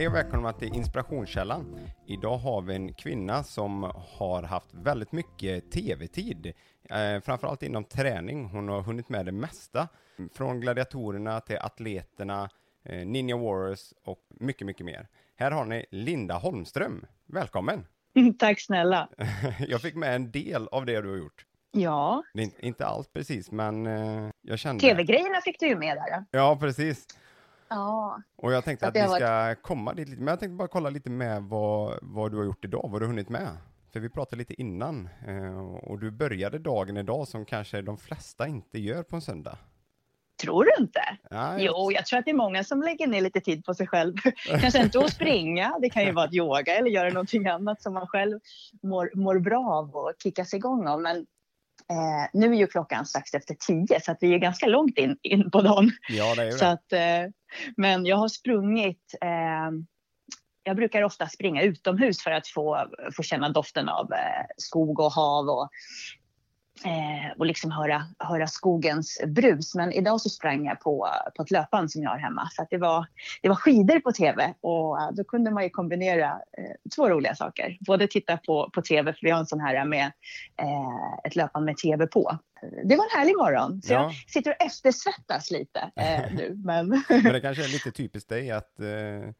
Hej och välkomna till Inspirationskällan. Idag har vi en kvinna som har haft väldigt mycket tv-tid. Eh, framförallt inom träning. Hon har hunnit med det mesta. Från gladiatorerna till atleterna, eh, Ninja Warriors och mycket, mycket mer. Här har ni Linda Holmström. Välkommen! Tack snälla. Jag fick med en del av det du har gjort. Ja, inte allt precis, men eh, jag kände... tv-grejerna fick du ju med där. Ja, precis. Ja, Och jag tänkte att att vi ska komma dit lite, men jag tänkte bara kolla lite med vad, vad du har gjort idag, vad du har hunnit med. För vi pratade lite innan, eh, och du började dagen idag som kanske de flesta inte gör på en söndag. tror du inte? Nej, Jo, jag tror att det är många som lägger ner lite tid på sig själv. Kanske inte att springa, det kan ju vara att yoga eller göra någonting annat som man själv mår, mår bra av och kickas igång av. Men eh, nu är ju klockan strax efter tio så att vi är ganska långt in, in på dagen. Ja, det är ju Så det. att, eh, men jag har sprungit. Eh, jag brukar ofta springa utomhus för att få, få känna doften av eh, skog och hav och, eh, och liksom höra, höra skogens brus. Men idag så sprang jag på, på ett löpband som jag har hemma. Så det, var, det var skidor på tv och då kunde man ju kombinera eh, två roliga saker. Både titta på, på tv, för vi har en sån här med eh, ett löpband med tv på. Det var en härlig morgon. Så Ja. jag sitter och eftersvettas lite eh, nu. Men Men det kanske är lite typiskt dig att, eh,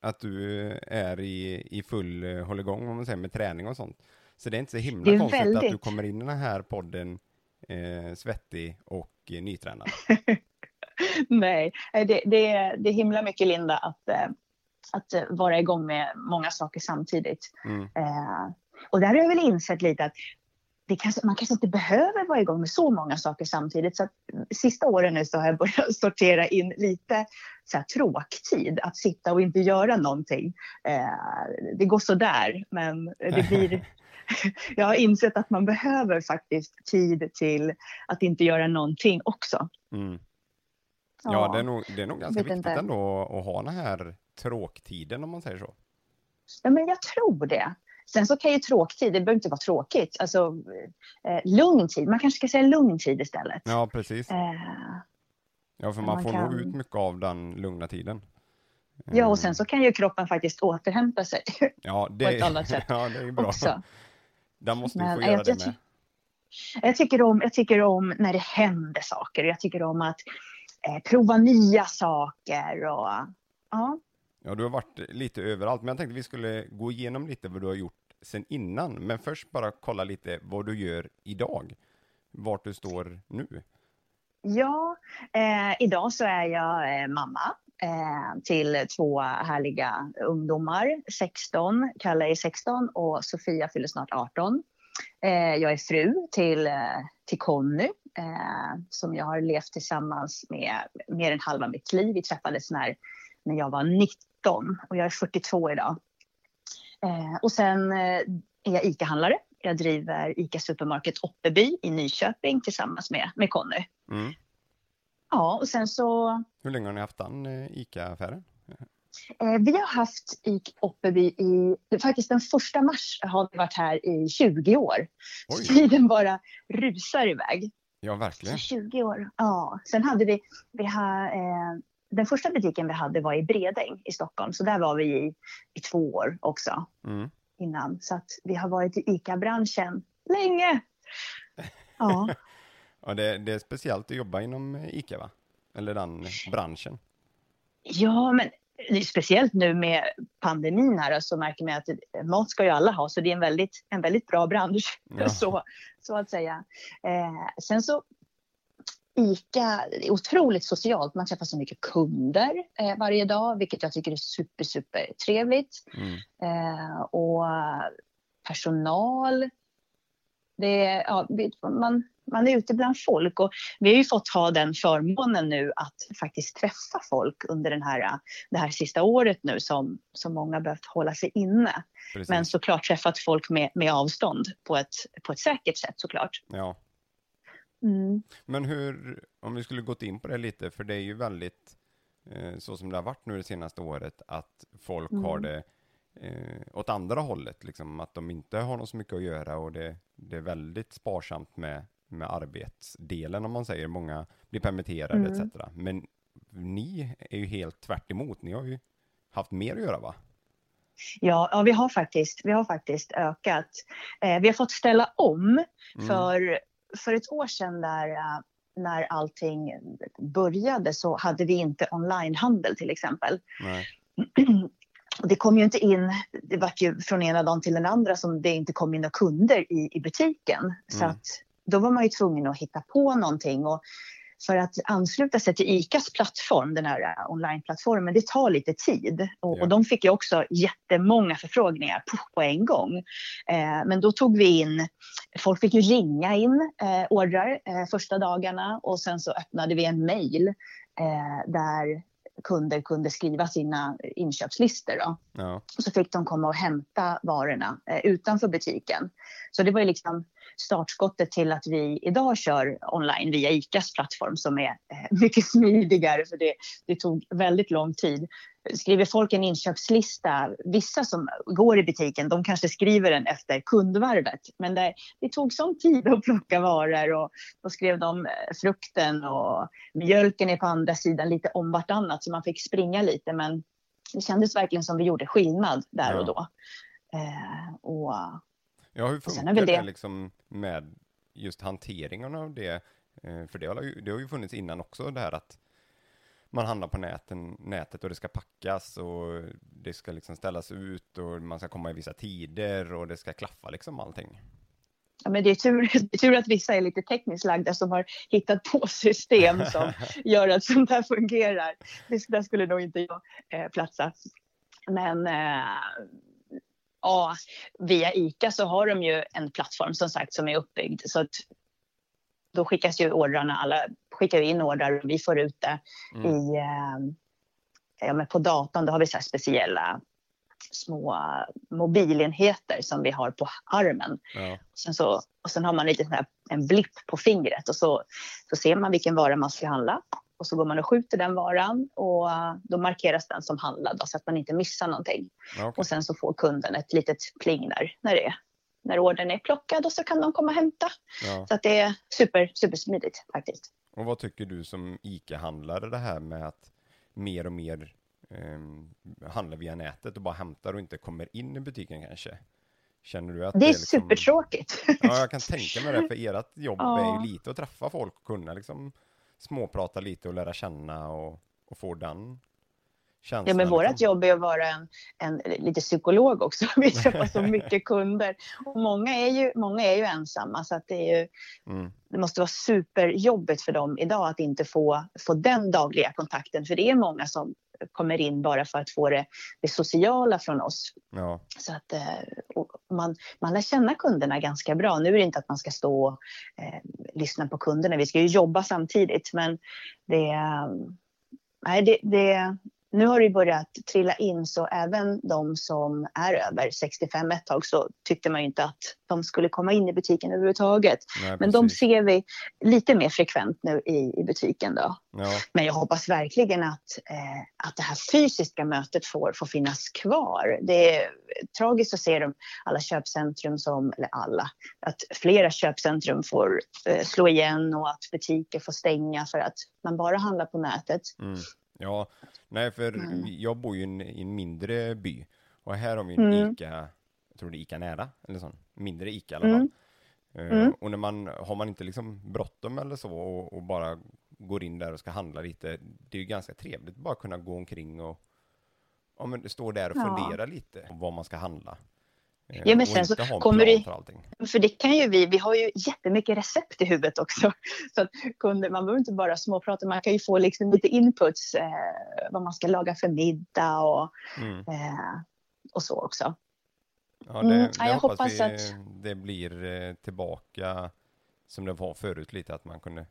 att du är i, i full eh, hålligång, om man säger, med träning och sånt. Så det är inte så himla är konstigt att du väldigt- kommer in i den här podden eh, svettig och eh, nytränad. nej, det, det, det är himla mycket Linda att, eh, att eh, vara igång med många saker samtidigt. Mm. Eh, och där har jag väl insett lite att kanske, man kanske inte behöver vara igång med så många saker samtidigt. Så att, sista åren nu så har jag börjat sortera in lite så här, tråktid. Att sitta och inte göra någonting. Eh, det går så där, men det blir... jag har insett att man behöver faktiskt tid till att inte göra någonting också. Mm. Ja, det är nog, det är nog ganska viktigt inte. ändå att ha den här tråktiden, om man säger så. Ja, men jag tror det. Sen så kan ju tråktid, det behöver inte vara tråkigt. Alltså, eh, lugn tid, man kanske ska säga lugn tid istället. Ja, precis. Eh, Ja, för man man får nog kan- ut mycket av den lugna tiden. ja, och sen så kan ju kroppen faktiskt återhämta sig ja, det, på ett annat sätt Ja, det är bra. också. Den måste vi Men få jag- göra det jag med. Jag tycker, om, jag tycker om när det händer saker. Jag tycker om att eh, prova nya saker. Och, ja. Ja, du har varit lite överallt, men jag tänkte vi skulle gå igenom lite vad du har gjort sen innan. Men först bara kolla lite vad du gör idag. Vart du står nu. Ja, eh, idag så är jag eh, mamma eh, till två härliga ungdomar. 16, Kalle är 16 och Sofia fyller snart 18. Eh, jag är fru till, eh, till Conny eh, som jag har levt tillsammans med mer än halva mitt liv. Vi träffades när, när jag var 19 och jag är 42 idag. Eh, och sen eh, är jag ICA-handlare. Jag driver ICA Supermarket Oppeby i Nyköping tillsammans med, med Conny. Mm. Ja, och sen så... Hur länge har ni haft den eh, ICA-affären? Eh, vi har haft IK Oppeby i... Faktiskt den första mars har vi varit här i 20 år. Så Oj. tiden bara rusar iväg. Ja, Så verkligen. 20 år. Ja. Sen hade vi... vi har, eh, den första butiken vi hade var i Bredäng i Stockholm. Så där var vi i, i två år också Mm. innan. Så att vi har varit i ICA-branschen länge. Ja. Ja, det, det är speciellt att jobba inom eh, ICA, va? Eller den branschen. Ja, men det är speciellt nu med pandemin här så märker man att mat ska ju alla ha, så det är en väldigt, en väldigt bra bransch, Ja. så, så att säga. Eh, sen så ICA är otroligt socialt. Man träffar så mycket kunder eh, varje dag, vilket jag tycker är super, super trevligt. Mm. Eh, och personal Det är, ja, man, man är ute bland folk och vi har ju fått ha den förmånen nu att faktiskt träffa folk under den här, det här sista året nu som, som många behövt hålla sig inne. Precis. Men såklart träffat folk med, med avstånd på ett, på ett säkert sätt såklart. Ja. Mm. Men hur, om vi skulle gått in på det lite, för det är ju väldigt eh, så som det har varit nu det senaste året, att folk mm. har det eh, åt andra hållet, liksom att de inte har något så mycket att göra och det, det är väldigt sparsamt med, med arbetsdelen om man säger. Många blir permitterade mm. etc. Men ni är ju helt tvärt emot. Ni har ju haft mer att göra va? Ja, ja vi, har faktiskt, vi har faktiskt ökat. Eh, vi har fått ställa om. Mm. För, för ett år sedan där, uh, när allting började så hade vi inte onlinehandel till exempel. Nej. det kom ju inte in, det var ju från ena dagen till den andra som det inte kom in några kunder i, i butiken. Mm. Så att då var man ju tvungen att hitta på någonting. Och för att ansluta sig till ICAs plattform, den här uh, onlineplattformen, det tar lite tid. Och, ja. och de fick ju också jättemånga förfrågningar på, på en gång. Eh, men då tog vi in, folk fick ju ringa in eh, ordrar eh, första dagarna och sen så öppnade vi en mail eh, där kunder kunde skriva sina inköpslistor. Då. Ja. Och så fick de komma och hämta varorna eh, utanför butiken. Så det var ju liksom startskottet till att vi idag kör online via ICAs plattform som är eh, mycket smidigare för det, det tog väldigt lång tid. Skriver folk en inköpslista, vissa som går i butiken, de kanske skriver den efter kundvarvet. Men det, det tog sån tid att plocka varor och då skrev de eh, frukten och mjölken är på andra sidan lite om vartannat så man fick springa lite. Men det kändes verkligen som vi gjorde skillnad där och då. Eh, och Ja, hur funkar det, det liksom med just hanteringen av det? Eh, för det har, ju, det har ju funnits innan också, det här att man handlar på näten, nätet och det ska packas och det ska liksom ställas ut och man ska komma i vissa tider och det ska klaffa liksom allting. Ja, men det, är tur, det är tur att vissa är lite tekniskt lagda som har hittat på system som gör att sånt här fungerar. Det, där skulle nog inte jag eh, platsa. Men eh, ja, via ICA så har de ju en plattform som sagt som är uppbyggd så att då skickas ju ordrarna, alla skickar in ordrar och vi får ut det mm. i, eh, ja, men på datorn. Då har vi så speciella små mobilenheter som vi har på armen. Ja. Sen så, och sen har man lite här, en blipp på fingret och så, så ser man vilken vara man ska handla och så går man och skjuter den varan och då markeras den som handlad så att man inte missar någonting. Okay. Och sen så får kunden ett litet pling där när, det, när ordern är plockad och så kan de komma och hämta. Ja. Så att det är super, supersmidigt faktiskt. Och vad tycker du som ICA-handlare det här med att mer och mer eh, handlar via nätet och bara hämtar och inte kommer in i butiken kanske? Känner du att det är, det är liksom... supertråkigt. Ja, jag kan tänka mig det, för ert jobb ja. är ju lite att träffa folk och kunna liksom småprata lite och lära känna och, och få den känslan. Ja, men vårt liksom. jobb är att vara en, en lite psykolog också. Vi träffar så mycket kunder. Och många, är ju, många är ju ensamma så att det, är ju, mm. det måste vara superjobbigt för dem idag att inte få, få den dagliga kontakten. För det är många som kommer in bara för att få det, det sociala från oss. Ja. Så att eh, man, man lär känna kunderna ganska bra. Nu är det inte att man ska stå och eh, lyssna på kunderna, vi ska ju jobba samtidigt. Men det, eh, nej, det, det, nu har det börjat trilla in så även de som är över 65 ett tag så tyckte man ju inte att de skulle komma in i butiken överhuvudtaget. Nej, Men de ser vi lite mer frekvent nu i, i butiken då. Ja. Men jag hoppas verkligen att, eh, att det här fysiska mötet får, får finnas kvar. Det är tragiskt att se de, alla köpcentrum som, eller alla, att flera köpcentrum får eh, slå igen och att butiker får stänga för att man bara handlar på nätet. Mm. Ja, nej för mm. jag bor ju i en mindre by och här har vi en mm. ICA, jag tror det är ICA nära, eller sån, mindre ICA i alla fall. Mm. Uh, och när man, har man inte liksom bråttom eller så och, och, bara går in där och ska handla lite, det är ju ganska trevligt bara kunna gå omkring och ja, men stå där och ja. fundera lite om vad man ska handla. Ja, men sen så kommer det, för, för det kan ju vi, vi har ju jättemycket recept i huvudet också. Så att kunder, man behöver inte bara småprata, man kan ju få liksom lite inputs, eh, vad man ska laga för middag och, mm. eh, och så också. Ja, det, Mm, det ja, jag hoppas, hoppas att- det blir eh, tillbaka som det var förut lite, att man kunde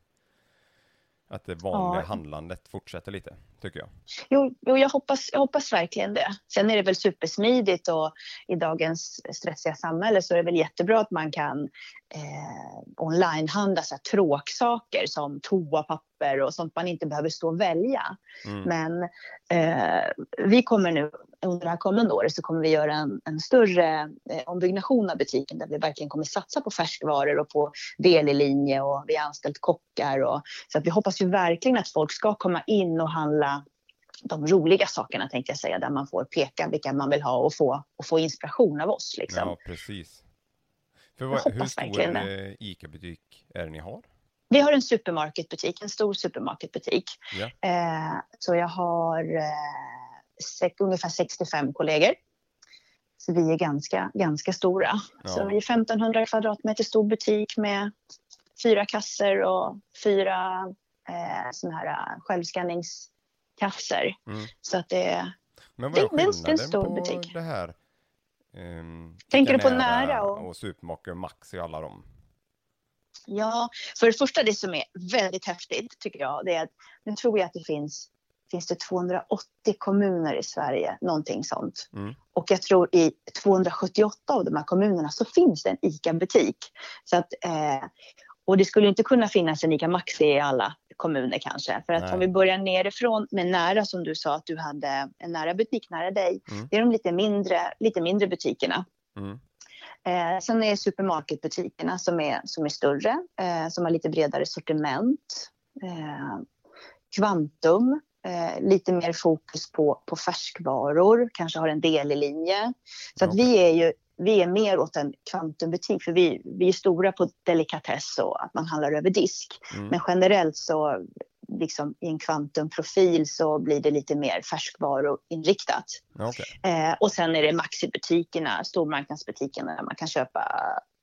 att det vanliga Ja. handlandet fortsätter lite, tycker jag. Jo, jo jag, hoppas, jag hoppas verkligen det. Sen är det väl supersmidigt och i dagens stressiga samhälle så är det väl jättebra att man kan eh, onlinehandla så här tråksaker som toapapper och sånt man inte behöver stå och välja. Mm. Men eh, vi kommer nu under det här kommande året så kommer vi göra en, en större eh, ombyggnation av butiken där vi verkligen kommer satsa på färskvaror och på delilinje och vi har anställt kockar. Och, så att vi hoppas ju verkligen att folk ska komma in och handla de roliga sakerna tänkte jag säga, där man får peka vilka man vill ha och få, och få inspiration av oss. Liksom. Ja, precis. För vad, hur stor eh, ICA-butik är det ni har? Vi har en supermarketbutik, en stor supermarketbutik. Ja. Eh, så jag har eh, sex, ungefär 65 kollegor. Så vi är ganska, ganska stora. Ja. Så vi är 1500 kvadratmeter stor butik med fyra kasser och fyra eh, såna här eh, självskanningskasser. Mm. Så att det är Men Det- vad är det är en stor på butik. det här? Um, Tänker du på Nära och- och Supermarket och Maxi och alla dem? Ja, för det första det som är väldigt häftigt tycker jag, det är att nu tror jag att det finns, finns det 280 kommuner i Sverige, någonting sånt. Mm. Och jag tror i 278 av de här kommunerna så finns det en ICA-butik. Så att, eh, och det skulle inte kunna finnas en ICA Maxi i alla kommuner kanske. För att Nej. om vi börjar nerifrån med nära som du sa att du hade en nära butik nära dig. Mm. Det är de lite mindre, lite mindre butikerna. Mm. Eh, sen är supermarketbutikerna som är, som är större, eh, som har lite bredare sortiment. Eh, Kvantum, eh, lite mer fokus på, på färskvaror, kanske har en delilinje. Så att Okej. vi är ju vi är mer åt en kvantumbutik för vi, vi är stora på delikatess och att man handlar över disk. Mm. Men generellt så liksom i en kvantumprofil så blir det lite mer färskvaruinriktat. Okej. Eh, och sen är det Maxi-butikerna, stormarknadsbutikerna där man kan köpa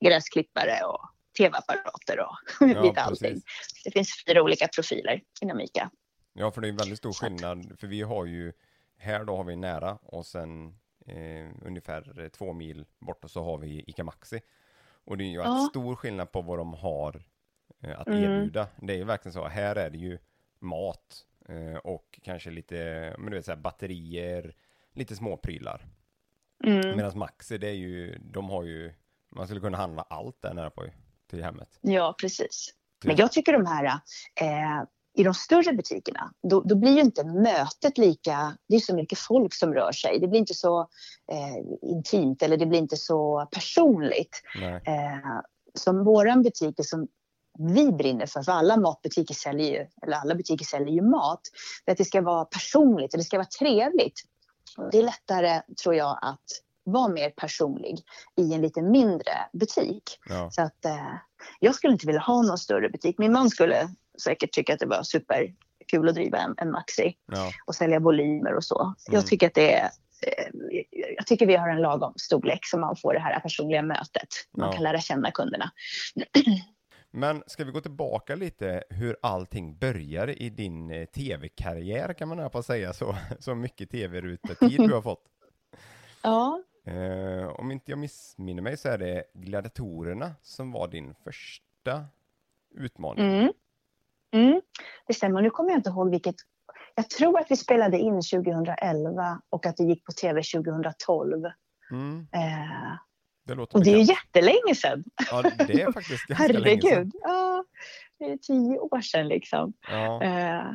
gräsklippare och tv-apparater och Ja, lite allting. Det finns fyra olika profiler inom ICA. Ja, för det är en väldigt stor skillnad. För vi har ju, här då har vi nära och sen eh, ungefär två mil bort och så har vi ICA Maxi. Och det är ju Ja. en stor skillnad på vad de har eh, att Mm. erbjuda. Det är ju verkligen så, här är det ju mat eh, och kanske lite, men du vet så här, batterier, lite småprylar. Mm. Medan Maxi, det är ju, de har ju, man skulle kunna handla allt där nära på till hemmet. Ja, precis. Men jag tycker de här eh, i de större butikerna, då, då blir ju inte mötet lika... Det är så mycket folk som rör sig. Det blir inte så eh, intimt eller det blir inte så personligt. Eh, som våran butiker som vi brinner för, för alla matbutiker säljer ju, eller alla butiker säljer ju mat, det att det ska vara personligt och det ska vara trevligt. Det är lättare, tror jag, att vara mer personlig i en lite mindre butik. Ja. Så att eh, jag skulle inte vilja ha någon större butik. Min man skulle säkert tycka att det var superkul att driva en, en Maxi Ja. och sälja volymer och så. Mm. Jag tycker att det är eh, jag tycker vi har en lagom storlek så man får det här personliga mötet. Man Ja. kan lära känna kunderna. Men ska vi gå tillbaka lite hur allting började i din eh, tv-karriär kan man på säga så, så mycket tv-rutetid du har fått. Ja, Eh, om inte jag missminner mig så är det Gladiatorerna som var din första utmaning. mm. Mm. det stämmer. Nu kommer jag inte ihåg vilket. Jag tror att vi spelade in 2011 och att det gick på tv 2012. Mm, Eh, det låter och det är ju jättelänge sedan. Ja, det är faktiskt ganska länge sedan. Herregud. Ja, det är tio år sedan liksom. Ja, Eh,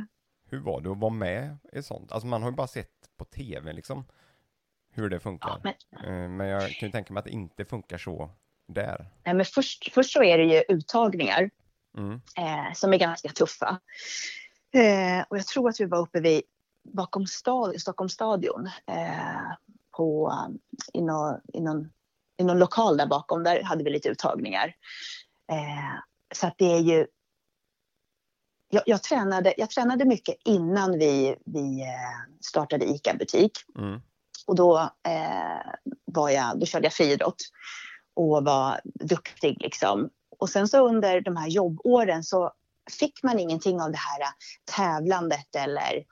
hur var det att vara med i sånt? Alltså man har ju bara sett på tv liksom hur det funkar. ja, men, Eh, men jag kan ju tänka mig att det inte funkar så där. nej, men först, först så är det ju uttagningar. Mm. eh, som är ganska tuffa. Eh, och jag tror att vi var uppe vid bakom stad, Stockholms stadion eh, på, i, någon, i någon lokal där bakom. Där hade vi lite uttagningar. Eh, så att det är ju... Jag, jag, tränade, jag tränade mycket innan vi, vi eh, startade ICA-butik. Mm. Och då, eh, var jag, då körde jag friidrott och var duktig. Liksom. Och sen så under de här jobbåren så fick man ingenting av det här tävlandet eller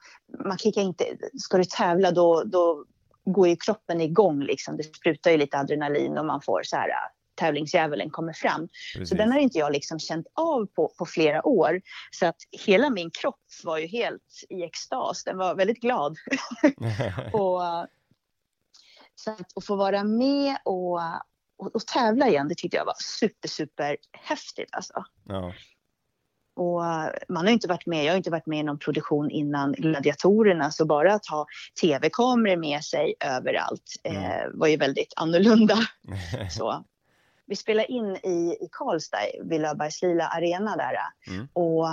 man fick inte, ska du tävla då, då går ju kroppen igång liksom. Det sprutar ju lite adrenalin och man får så här tävlingsdjävulen kommer fram. Precis. Så den har inte jag liksom känt av på, på flera år. Så att hela min kropp var ju helt i extas. Den var väldigt glad. och, så att, att få vara med och, och, och, tävla igen, det tyckte jag var super, super häftigt alltså. Ja. Och man har inte varit med, jag har inte varit med i någon produktion innan Gladiatorerna, så bara att ha tv-kameror med sig överallt mm. eh, var ju väldigt annorlunda. så vi spelade in i, i Karlstad, vid Löfbergs Lila Arena där. Mm. Och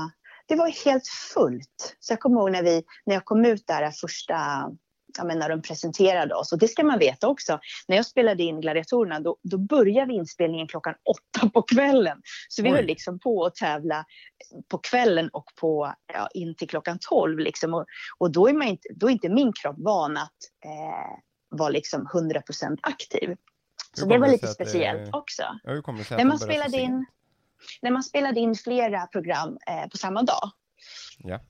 det var helt fullt. Så jag kommer ihåg när, vi, när jag kom ut där första, ja, men när de presenterade oss. Och det ska man veta också. När jag spelade in Gladiatorerna då, då började vi inspelningen klockan åtta på kvällen. Så vi Oj. höll liksom på att tävla på kvällen och på, ja, in till klockan tolv. Liksom. Och, och då, är man inte, då är inte min kropp van att eh, vara liksom 100% aktiv. Så det var lite speciellt det... också. Hur kommer det sig när, man spelade in, när man spelade in flera program eh, på samma dag. Ja.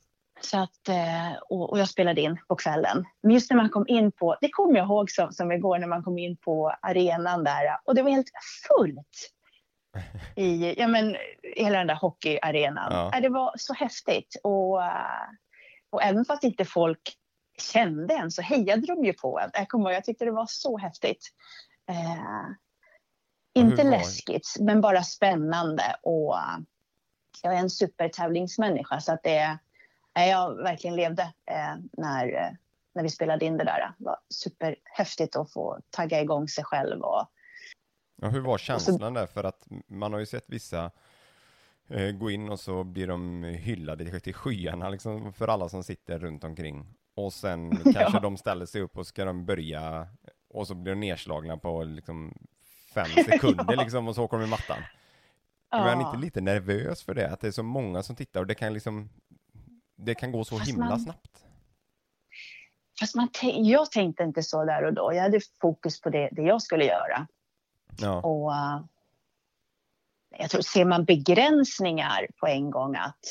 Så att, eh, och, jag spelade in på kvällen. Men just när man kom in på, det kommer jag ihåg som, som igår när man kom in på arenan där och det var helt fullt i, ja men, hela den där hockeyarenan. Ja. Det var så häftigt och, och även fast inte folk kände en så hejade de ju på en. Jag, kommer, jag tyckte det var så häftigt. Eh, inte läskigt, men bara spännande. Och jag är en supertävlingsmänniska så att det jag verkligen levde eh, när, eh, när vi spelade in det där. Det var superhäftigt att få tagga igång sig själv. Och, ja, hur var känslan så, där? För att man har ju sett vissa eh, gå in och så blir de hyllade till skyarna liksom, för alla som sitter runt omkring. Och sen kanske ja. de ställer sig upp och ska de börja och så blir de nedslagna på liksom fem sekunder ja. liksom och så åker de i mattan. Ja. Är man inte lite nervös för det? Att det är så många som tittar och det kan liksom Det kan gå så Fast himla man... snabbt. Fast man jag tänkte inte så där och då. Jag hade fokus på det, det jag skulle göra. Ja. Och uh, jag tror, ser man begränsningar på en gång att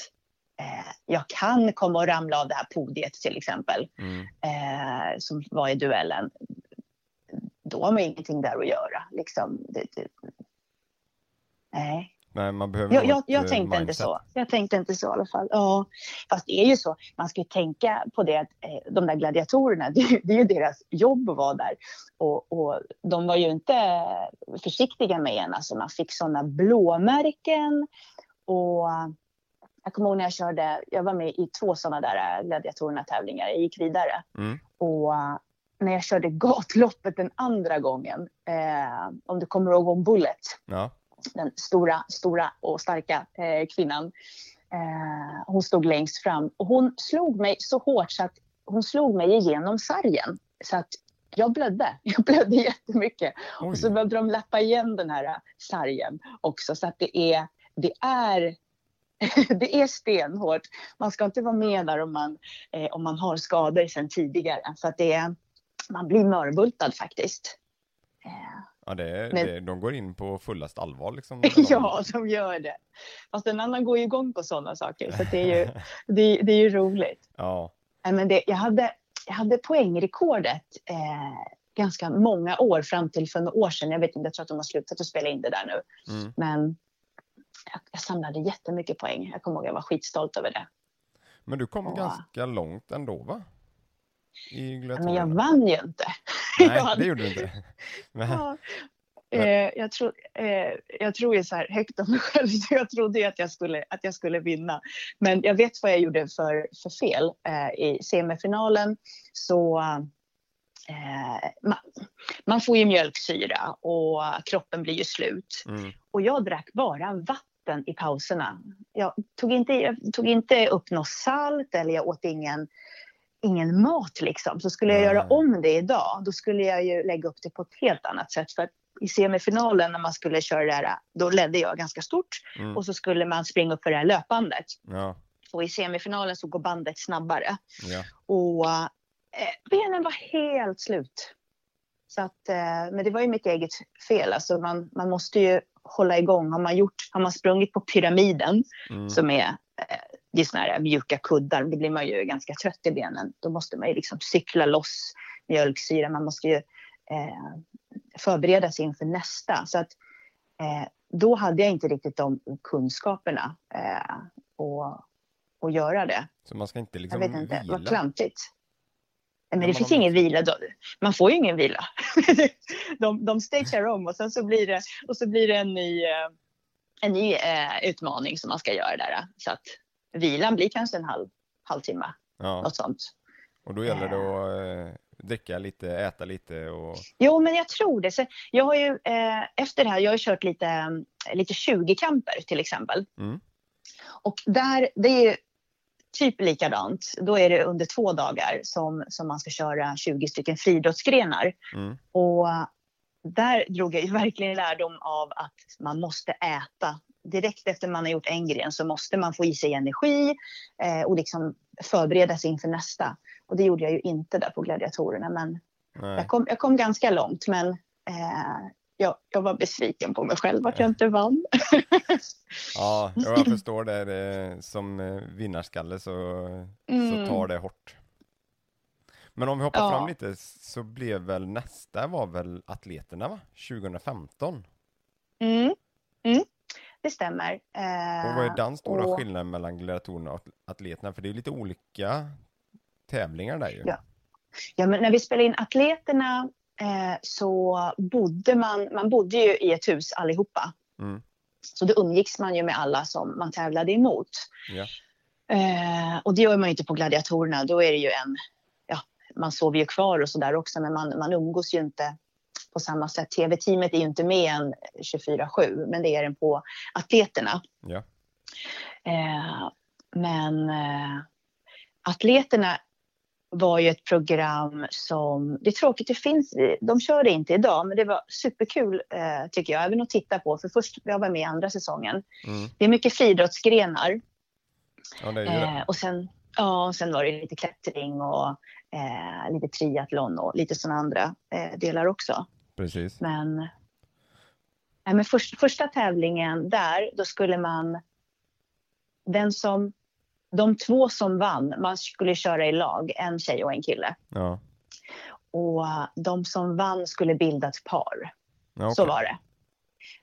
eh, jag kan komma och ramla av det här podiet till exempel, mm. eh, som var i duellen då har man ingenting där att göra. Liksom, det, det, nej. Nej, man behöver jag, jag, jag tänkte mindset. inte så. Jag tänkte inte så i alla fall. Ja, fast det är ju så. Man ska ju tänka på det att eh, de där gladiatorerna, det, det, är ju deras jobb att vara där. Och, och de var ju inte försiktiga med en. Alltså man fick sådana blåmärken. Och jag kommer ihåg när jag körde, jag var med i två sådana där gladiatorerna-tävlingar. Jag gick vidare. Mm. Och när jag körde gatloppet den andra gången, eh, om du kommer ihåg om Bullet, ja. Den stora, stora och starka eh, kvinnan. Eh, hon stod längst fram och hon slog mig så hårt så att hon slog mig igenom sargen. Så att jag blödde. Jag blödde jättemycket. Oj. Och så behövde de lappa igen den här sargen också. Så att det är, det är det är stenhårt. Man ska inte vara med där om man, eh, om man har skador sedan tidigare. För att det är, man blir mörbultad faktiskt. Ja, det är, det, de går in på fullast allvar liksom. ja, de gör det. Fast en annan går ju igång på sådana saker, så det är ju, det, det är ju roligt. Ja. Men det, jag, hade, jag hade poängrekordet eh, ganska många år fram till för några år sedan. Jag vet inte, jag tror att de har slutat att spela in det där nu. Mm. Men jag, jag samlade jättemycket poäng. Jag kommer ihåg, jag var skitstolt över det. Men du kom och, ganska långt ändå, va? i Men jag vann ju inte. Nej, det gjorde du inte. Men... Ja. Eh, jag, tro, eh, jag tror ju så här högt om mig själv, så jag trodde ju att jag skulle, att jag skulle vinna. Men jag vet vad jag gjorde för, för fel. Eh, I semifinalen så eh, man, man, får ju mjölksyra och kroppen blir ju slut. Mm. Och jag drack bara vatten i pauserna. Jag tog inte, jag tog inte upp något salt eller jag åt ingen ingen mat liksom. Så skulle jag göra om det idag, då skulle jag ju lägga upp det på ett helt annat sätt. För i semifinalen när man skulle köra det här, då ledde jag ganska stort. Mm. Och så skulle man springa upp för det här löpbandet. Ja. Och i semifinalen så går bandet snabbare. Ja. Och eh, benen var helt slut. Så att, eh, men det var ju mitt eget fel. Alltså man, man måste ju hålla igång. Har man, gjort, har man sprungit på pyramiden, mm. som är eh, det är såna här mjuka kuddar, då blir man ju ganska trött i benen. Då måste man ju liksom cykla loss mjölksyra, man måste ju eh, förbereda sig inför nästa. Så att eh, då hade jag inte riktigt de kunskaperna eh, och, och göra det. Så man ska inte liksom Jag vet inte, vila? vad klantigt. Men Ja, det men finns om- ingen vila. Då. Man får ju ingen vila. de, de stagear om och sen så blir det, och så blir det en ny, eh, en ny eh, utmaning som man ska göra där. Så att vilan blir kanske en halv, halvtimme, Ja, något sånt. och då gäller det att eh, dricka lite, äta lite och... Jo, men jag tror det. Så jag har ju, eh, efter det här, jag har kört lite, eh, lite 20-kamper till exempel. Mm. Och där, det är ju typ likadant. Då är det under två dagar som, som man ska köra 20 stycken friidrottsgrenar. Mm. Och där drog jag ju verkligen lärdom av att man måste äta. Direkt efter man har gjort en gren så måste man få i sig energi eh, och liksom förbereda sig inför nästa. Och det gjorde jag ju inte där på gladiatorerna. Men jag kom, jag kom ganska långt. Men eh, jag, jag var besviken på mig själv att jag inte vann. Ja, jag förstår det. som eh, vinnarskalle så, så Mm. tar det hårt. Men om vi hoppar Ja. fram lite så blev väl nästa var väl atleterna va? 2015? Mm. Mm. Det stämmer. Eh, Och vad är den stora och- skillnaden mellan gladiatorerna och atleterna? För det är lite olika tävlingar där ju. Ja. Ja, men när vi spelade in atleterna eh, så bodde man, man bodde ju i ett hus allihopa. Mm. Så då umgicks man ju med alla som man tävlade emot. Ja. Eh, och det gör man ju inte på gladiatorerna. Då är det ju en, ja, man sover ju kvar och sådär också, men man, man umgås ju inte på samma sätt. TV-teamet är ju inte med en 24-7, men det är den på atleterna. Ja. Eh, men eh, atleterna var ju ett program som, det är tråkigt, det finns, de kör det inte idag, men det var superkul eh, tycker jag, även att titta på. För först, jag var med i andra säsongen. Mm. Det är mycket friidrottsgrenar. ja, det är ju Eh, det. och sen, ja, och sen var det lite klättring och eh, lite triathlon och lite sådana andra eh, delar också. Precis. Men, nej, men först, första tävlingen där, då skulle man... Den som, de två som vann, man skulle köra i lag, en tjej och en kille. Ja. Och de som vann skulle bilda ett par. Ja, Så okej. var det.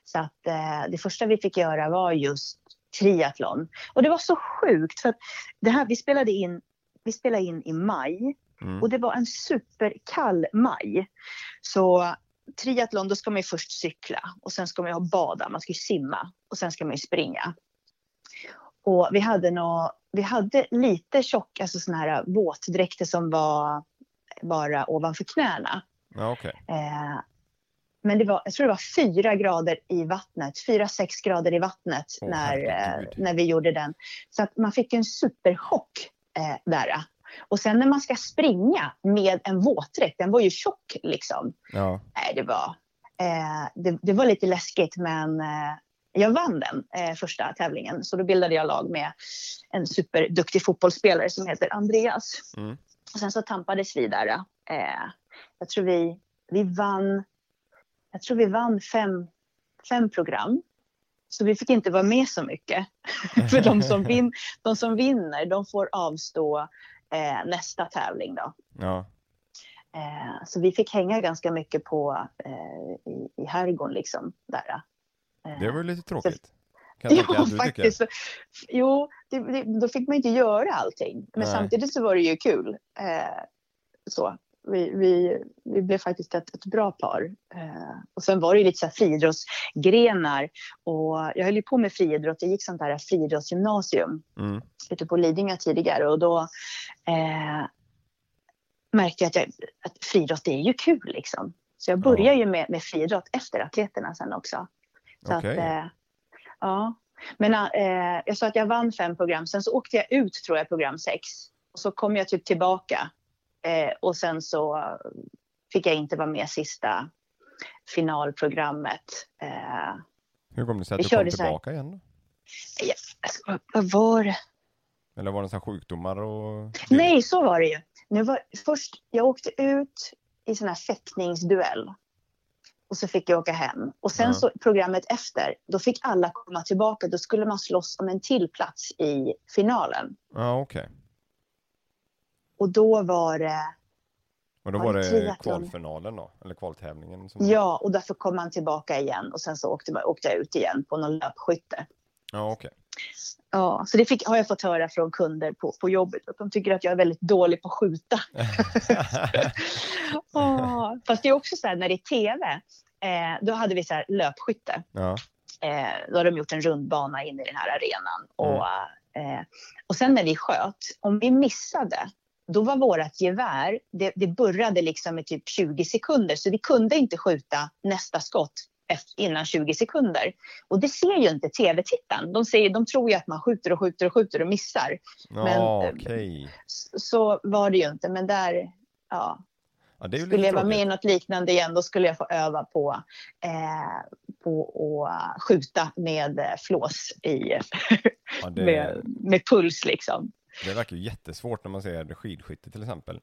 Så att eh, det första vi fick göra var just triathlon. Och det var så sjukt för att det här, vi spelade in, vi spelade in i maj Mm. och det var en superkall maj. Så triathlon, då ska man ju först cykla och sen ska man ha bada, man ska ju simma och sen ska man ju springa. Och vi hade, nå, vi hade lite tjock, alltså såna här våtdräkter som var bara ovanför knäna. Ja, okej. Eh, men det var, jag tror det var fyra grader i vattnet, fyra, sex grader i vattnet Åh, när, eh, när vi gjorde den. Så att man fick en superchock eh, där. Och sen när man ska springa med en våtdräkt, den var ju tjock liksom. Ja. Nej, det var, eh, det, det var lite läskigt men eh, jag vann den eh, första tävlingen. Så då bildade jag lag med en superduktig fotbollsspelare som heter Andreas. Mm. Och sen så tampades vi där. Eh, jag tror vi, vi vann, jag tror vi vann fem, fem program. Så vi fick inte vara med så mycket. För de som, vin, de som vinner, de får avstå eh, nästa tävling då. Ja. Eh, så vi fick hänga ganska mycket på eh, i, i herrgården liksom där. Eh, Det var lite tråkigt. Tänka Ja, tycker. faktiskt. Så- Jo, det, det, då fick man inte göra allting. Men Nej. samtidigt så var det ju kul. Eh, så. Vi, vi, vi blev faktiskt ett, ett bra par. Eh, och sen var det ju lite så här friidrottsgrenar. Och jag höll ju på med friidrott. Jag gick sånt där friidrottsgymnasium Mm. ute på Lidingö tidigare. Och då eh, märkte jag att, jag att friidrott det är ju kul liksom. Så jag började ju med, med friidrott efter atleterna sen också. Så Okej. att, eh, ja. Men eh, jag sa att jag vann fem program. Sen så åkte jag ut tror jag program sex. Och så kom jag typ tillbaka. Eh, och sen så fick jag inte vara med sista finalprogrammet. Eh, Hur kom det sig att du kom körde så här. tillbaka igen då? jag, alltså, vad, var det? Eller var det så här sjukdomar och... Nej, så var det ju. Nu var, först, jag åkte ut i sån här fäktningsduell. Och så fick jag åka hem. Och sen Ja. så programmet efter, då fick alla komma tillbaka. Då skulle man slåss om en till plats i finalen. Ja, okej. Och då var det... Och då Var det triathlon? kvalfinalen då? Eller kvaltävlingen? Som... Ja, och därför kom han tillbaka igen och sen så åkte, åkte jag ut igen på någon löpskytte. Ja, okej. Ja, så det fick, har jag fått höra från kunder på, på jobbet, att de tycker att jag är väldigt dålig på att skjuta. Ja, fast det är också så här när det är tv, eh, då hade vi så här löpskytte. ja. Eh, då har de gjort en rundbana in i den här arenan. Och, eh, och sen när vi sköt, om vi missade, då var vårt gevär, det, det burrade liksom i typ 20 sekunder. Så vi kunde inte skjuta nästa skott innan 20 sekunder. Och det ser ju inte tv-tittaren. De, de tror ju att man skjuter och skjuter och skjuter och missar. Men, eh, okej. Så, var det ju inte. Men där, ja, Ja, skulle jag vara med i något liknande igen, då skulle jag få öva på, eh, på att skjuta med eh, flås i, Ja, det, med, med puls liksom. Det verkar ju jättesvårt när man ser skidskytte till exempel.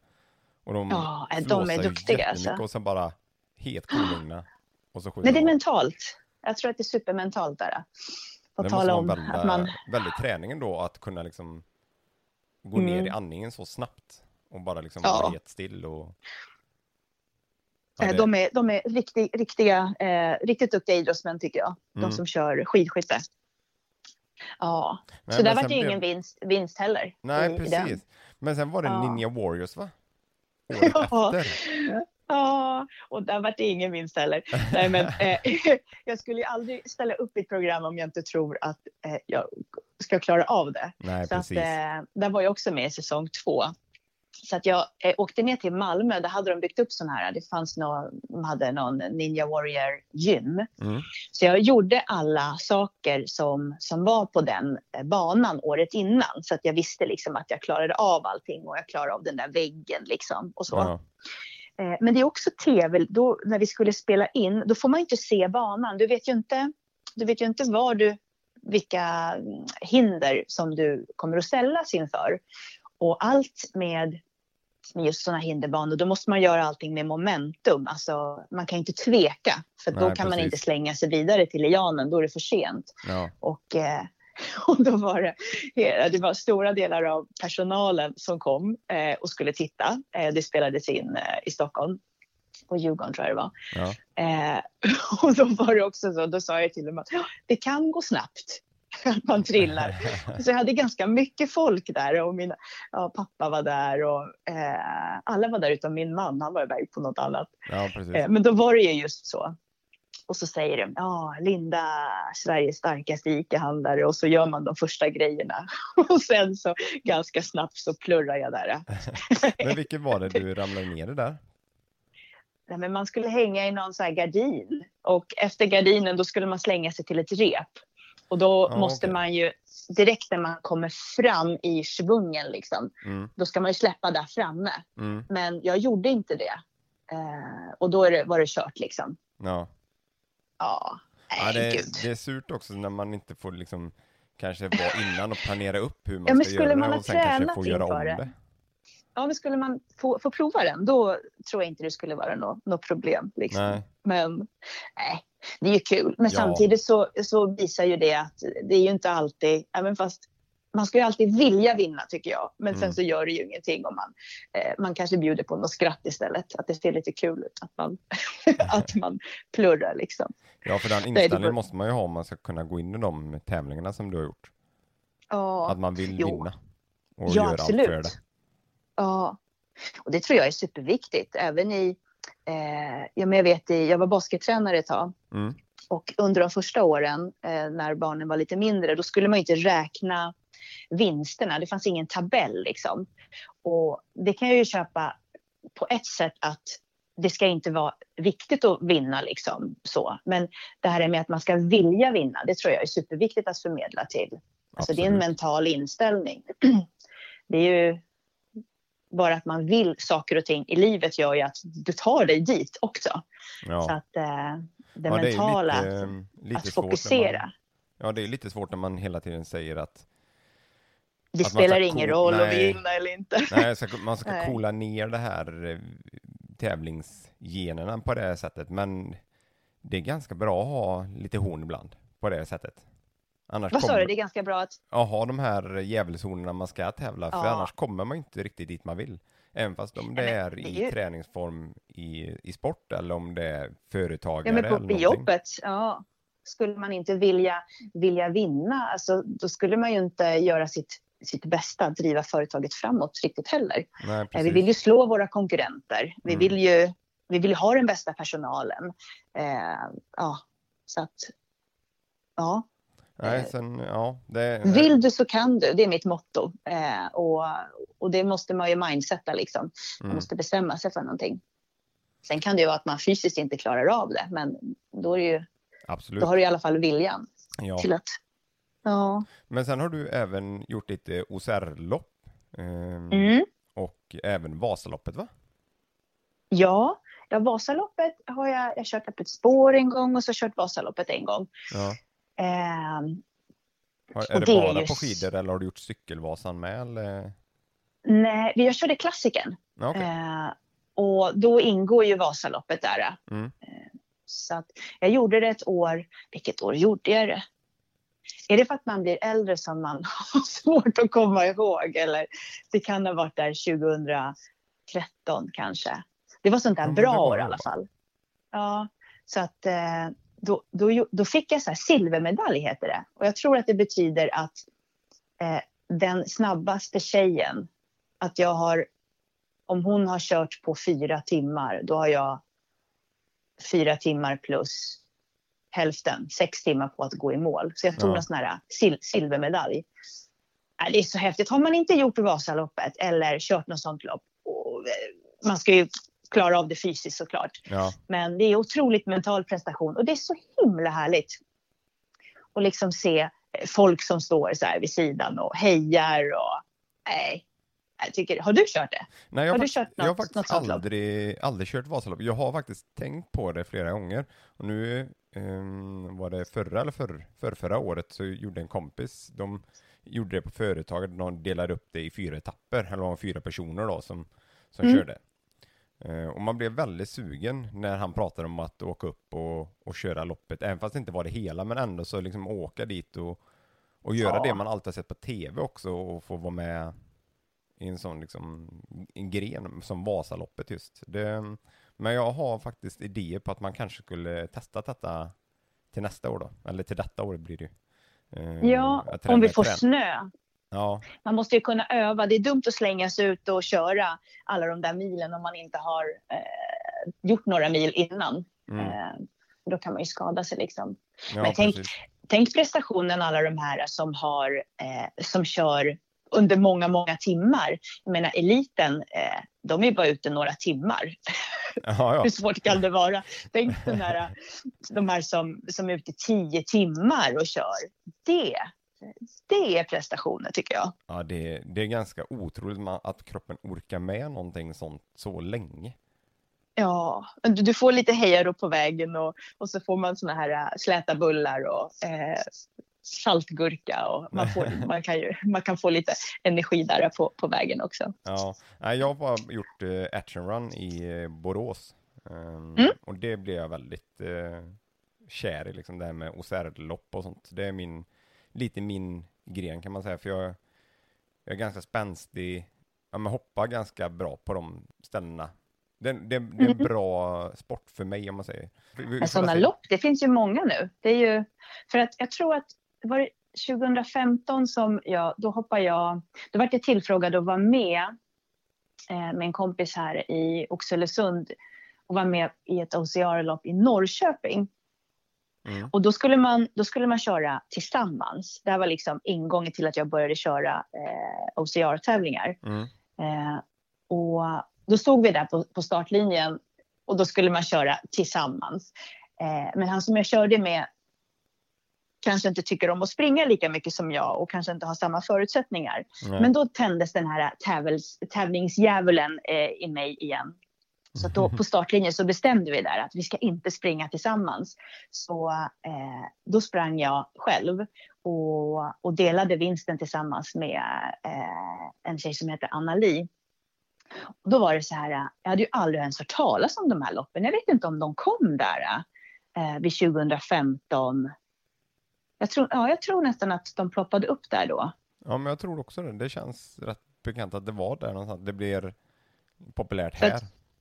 Och de Ja, de är duktiga, alltså. och sen bara helt kolugna. Och så Nej, det är mentalt. Jag tror att det är supermentalt där. Det tala om vara att man... väldigt träning då att kunna liksom gå ner Mm. i andningen så snabbt och bara liksom Ja. vara helt still och Ja, eh, De är, de är riktig, riktiga, eh, riktigt duktiga idrottsmän tycker jag. Mm. De som kör skidskytte. Ja, Nej, så där var det ju blev- ingen vinst, vinst heller. Nej, i- i den. precis. Men sen var det Ja. Ninja Warriors va? Året Ja. efter. Ja, och där var det ingen vinst heller. Nej, men, eh, jag skulle ju aldrig ställa upp i ett program om jag inte tror att eh, jag ska klara av det. Nej, Så att, precis. eh, där var jag också med i säsong två. Så att jag eh, åkte ner till Malmö, där hade de byggt upp sån här, det fanns någon, de hade någon Ninja Warrior gym. Mm. Så jag gjorde alla saker som, som var på den eh, banan året innan. Så att jag visste liksom att jag klarade av allting och jag klarade av den där väggen liksom och så. Ja. Eh, Men det är också tv, då, när vi skulle spela in, då får man inte se banan. Du vet ju inte, du vet ju inte var du, vilka mm, hinder som du kommer att ställas inför. Och allt med, med just sådana hinderbanor, då måste man göra allting med momentum. Alltså, man kan inte tveka, för då Nej, kan man precis. inte slänga sig vidare till lianen, då är det för sent. Ja. Och, eh, och då var det, hela- det var stora delar av personalen som kom eh, och skulle titta. Eh, det spelades in eh, i Stockholm, på Djurgården tror jag det var. Ja. Eh, och då var det också så, då sa jag till dem att "Ja, det kan gå snabbt. Att man trillar. Så jag hade ganska mycket folk där och mina, ja, pappa var där och eh, alla var där utom min man, han var iväg på något annat. ja. Eh, Men då var det ju just så. Och så säger de, ja, Linda, Sveriges starkaste ICA-handlare och så gör man de första grejerna. Och sen så ganska snabbt så plurrar jag där. Men vilket var det du ramlade ner i där? Nej, men man skulle hänga i någon så här gardin och efter gardinen då skulle man slänga sig till ett rep. Och då Ja, måste okej. man ju, direkt när man kommer fram i svungen liksom, Mm. då ska man ju släppa där framme. Mm. Men jag gjorde inte det. Eh, och då det, var det kört liksom. Ja. Ja, Ja, det, gud. det är surt också när man inte får liksom kanske vara innan och planera upp hur man Ja, men ska skulle göra man det och sen kanske få göra om det? det. Ja, men skulle man få, få prova den, då tror jag inte det skulle vara något något problem. Liksom. Nej. Men nej, det är ju kul. Men Ja. samtidigt så, så visar ju det att det är ju inte alltid, även fast man ska ju alltid vilja vinna tycker jag. Men Mm. sen så gör det ju ingenting om man, eh, man kanske bjuder på något skratt istället. Att det ser lite kul ut, att man, att man plurrar liksom. Ja, för den inställningen måste man ju ha om man ska kunna gå in i de tävlingarna som du har gjort. Ja. Att man vill Jo. vinna. Och Ja, gör allt för absolut. det. Ja, och det tror jag är superviktigt. Även i, eh, ja, men jag vet, jag var baskettränare ett tag. Mm. Och under de första åren, eh, när barnen var lite mindre, då skulle man inte räkna vinsterna. Det fanns ingen tabell liksom. Och det kan jag ju köpa på ett sätt att det ska inte vara viktigt att vinna liksom så. Men det här med att man ska vilja vinna, det tror jag är superviktigt att förmedla till. Alltså det är en Absolut. mental inställning. Det är ju bara att man vill saker och ting i livet gör ju att du tar dig dit också. Så Ja. att eh, det ja, det mentala, lite, att, eh, lite att fokusera. Man, ja, det är lite svårt när man hela tiden säger att Det att spelar ingen roll nej. vinna eller inte. nej, ska, man ska Nej. coola ner det här eh, tävlingsgenerna på det här sättet. Men det är ganska bra att ha lite horn ibland på det sättet. Annars Vad sa kommer, du? Det är ganska bra att... Ja, ha de här djävulshornen man ska tävla, för Ja. annars kommer man inte riktigt dit man vill. Även fast om det men är det i är ju- träningsform i, i sport eller om det är företagare Ja, men eller på, på någonting. jobbet, ja. Skulle man inte vilja, vilja vinna, alltså, då skulle man ju inte göra sitt, sitt bästa att driva företaget framåt riktigt heller. Nej, Eh. Vi vill ju slå våra konkurrenter. Vi Mm. vill ju vi vill ha den bästa personalen. Eh, ja, så att... Ja. Nej, eh, sen, ja, det, Vill du så kan du, det är mitt motto. Eh, och, och det måste man ju mindsetta liksom. Man mm, måste bestämma sig för någonting. Sen kan det ju vara att man fysiskt inte klarar av det, men då, är det ju, absolut. då har du i alla fall viljan Ja. till att... Ja. Men sen har du även gjort lite OCR-lopp ehm, Mm. och även Vasaloppet va? Ja, ja, Vasaloppet har jag, jag kört öppet spår en gång och så kört Vasaloppet en gång. Ja. Eh, Har, är det, det bara ju på skidor eller har du gjort cykelvasan med eller? nej, jag körde klassikern. Ja, okej. Eh, och då ingår ju Vasaloppet där. Mm. Så att jag gjorde det ett år. Vilket år gjorde jag det? Är det för att man blir äldre som man har svårt att komma ihåg? Eller det kan ha varit där 2013 kanske. Det var sånt där men bra år i alla fall. Ja, så att eh, då, då, då fick jag så här silvermedalj heter det. Och jag tror att det betyder att eh, den snabbaste tjejen, att jag har, om hon har kört på fyra timmar, då har jag fyra timmar plus hälften, sex timmar på att gå i mål. Så jag tog Ja. en sån här sil- silvermedalj. Äh, Det är så häftigt. Har man inte gjort Vasaloppet eller kört något sånt lopp, och, eh, man ska ju klara av det fysiskt såklart. Ja, Men det är otroligt mental prestation och det är så himla härligt. att liksom se eh, folk som står så här vid sidan och hejar och nej. Jag tycker, har du kört det? Nej, jag Har du kört jag har något- faktiskt något sånt lopp? aldrig, aldrig kört Vasalopp. Jag har faktiskt tänkt på det flera gånger. Och nu ehm, var det förra eller förr, förr, förra året så gjorde en kompis, de gjorde det på företaget, de delade upp det i fyra etapper, eller var fyra personer då som, som Mm. körde. Eh, och man blev väldigt sugen när han pratade om att åka upp och, och köra loppet, även fast det inte var det hela, men ändå så liksom åka dit och, och göra Ja. det man alltid har sett på tv också och få vara med i en sån liksom en gren som Vasaloppet just. Det, men jag har faktiskt idéer på att man kanske skulle testa detta till nästa år då, eller till detta år blir det ju. Eh, Ja, om vi får träna- snö. Ja, Man måste ju kunna öva. Det är dumt att slänga sig ut och köra alla de där milen om man inte har eh, gjort några mil innan. mm, Eh, då kan man ju skada sig liksom. ja men tänk- precis. Tänk prestationen alla de här som, har, eh, som kör under många, många timmar. Jag menar eliten, eh, de är bara ute några timmar. Ja, ja. Hur svårt kan det vara? Tänk den här, de här som, som är ute tio timmar och kör. Det, det är prestationer tycker jag. ja det, det är ganska otroligt att kroppen orkar med någonting sånt så länge. Ja, du, du får lite hejarop på vägen och, och så får man såna här äh, släta bullar och eh, saltgurka och man, får, man, kan ju, man kan få lite energi där på, på vägen också. Ja, jag har gjort uh, action run i eh, Borås. Ehm, Mm. Och det blev jag väldigt uh, kär i, liksom det här med OCR-lopp och sånt. Det är min, lite min gren kan man säga, för jag, jag är ganska spänstig, ja men hoppar ganska bra på de ställena. Det, det, det är en bra sport för mig om man säger. Men sådana lopp, det finns ju många nu. Det är ju, för att jag tror att det var 2015 som jag, då hoppade jag, då var jag tillfrågad att vara med eh, med en kompis här i Oxelösund och vara med i ett OCR-lopp i Norrköping. Mm. Och då skulle, man, då skulle man köra tillsammans. Det här var liksom ingången till att jag började köra eh, OCR-tävlingar. Mm. Eh, och då stod vi där på, på startlinjen och då skulle man köra tillsammans. Eh, men han som jag körde med kanske inte tycker om att springa lika mycket som jag och kanske inte har samma förutsättningar. Nej. Men då tändes den här tävels, tävlingsdjävulen eh, i mig igen. Så att då på startlinjen så bestämde vi där att vi ska inte springa tillsammans. Så eh, då sprang jag själv och, och delade vinsten tillsammans med eh, en tjej som heter Anna-Li. Då var det så här, jag hade ju aldrig ens hört talas om de här loppen. Jag vet inte om de kom där eh, vid 2015. Jag tror, ja, jag tror nästan att de ploppade upp där då. Ja, men jag tror också det. Det känns rätt bekant att det var där någonstans. Det blir populärt här.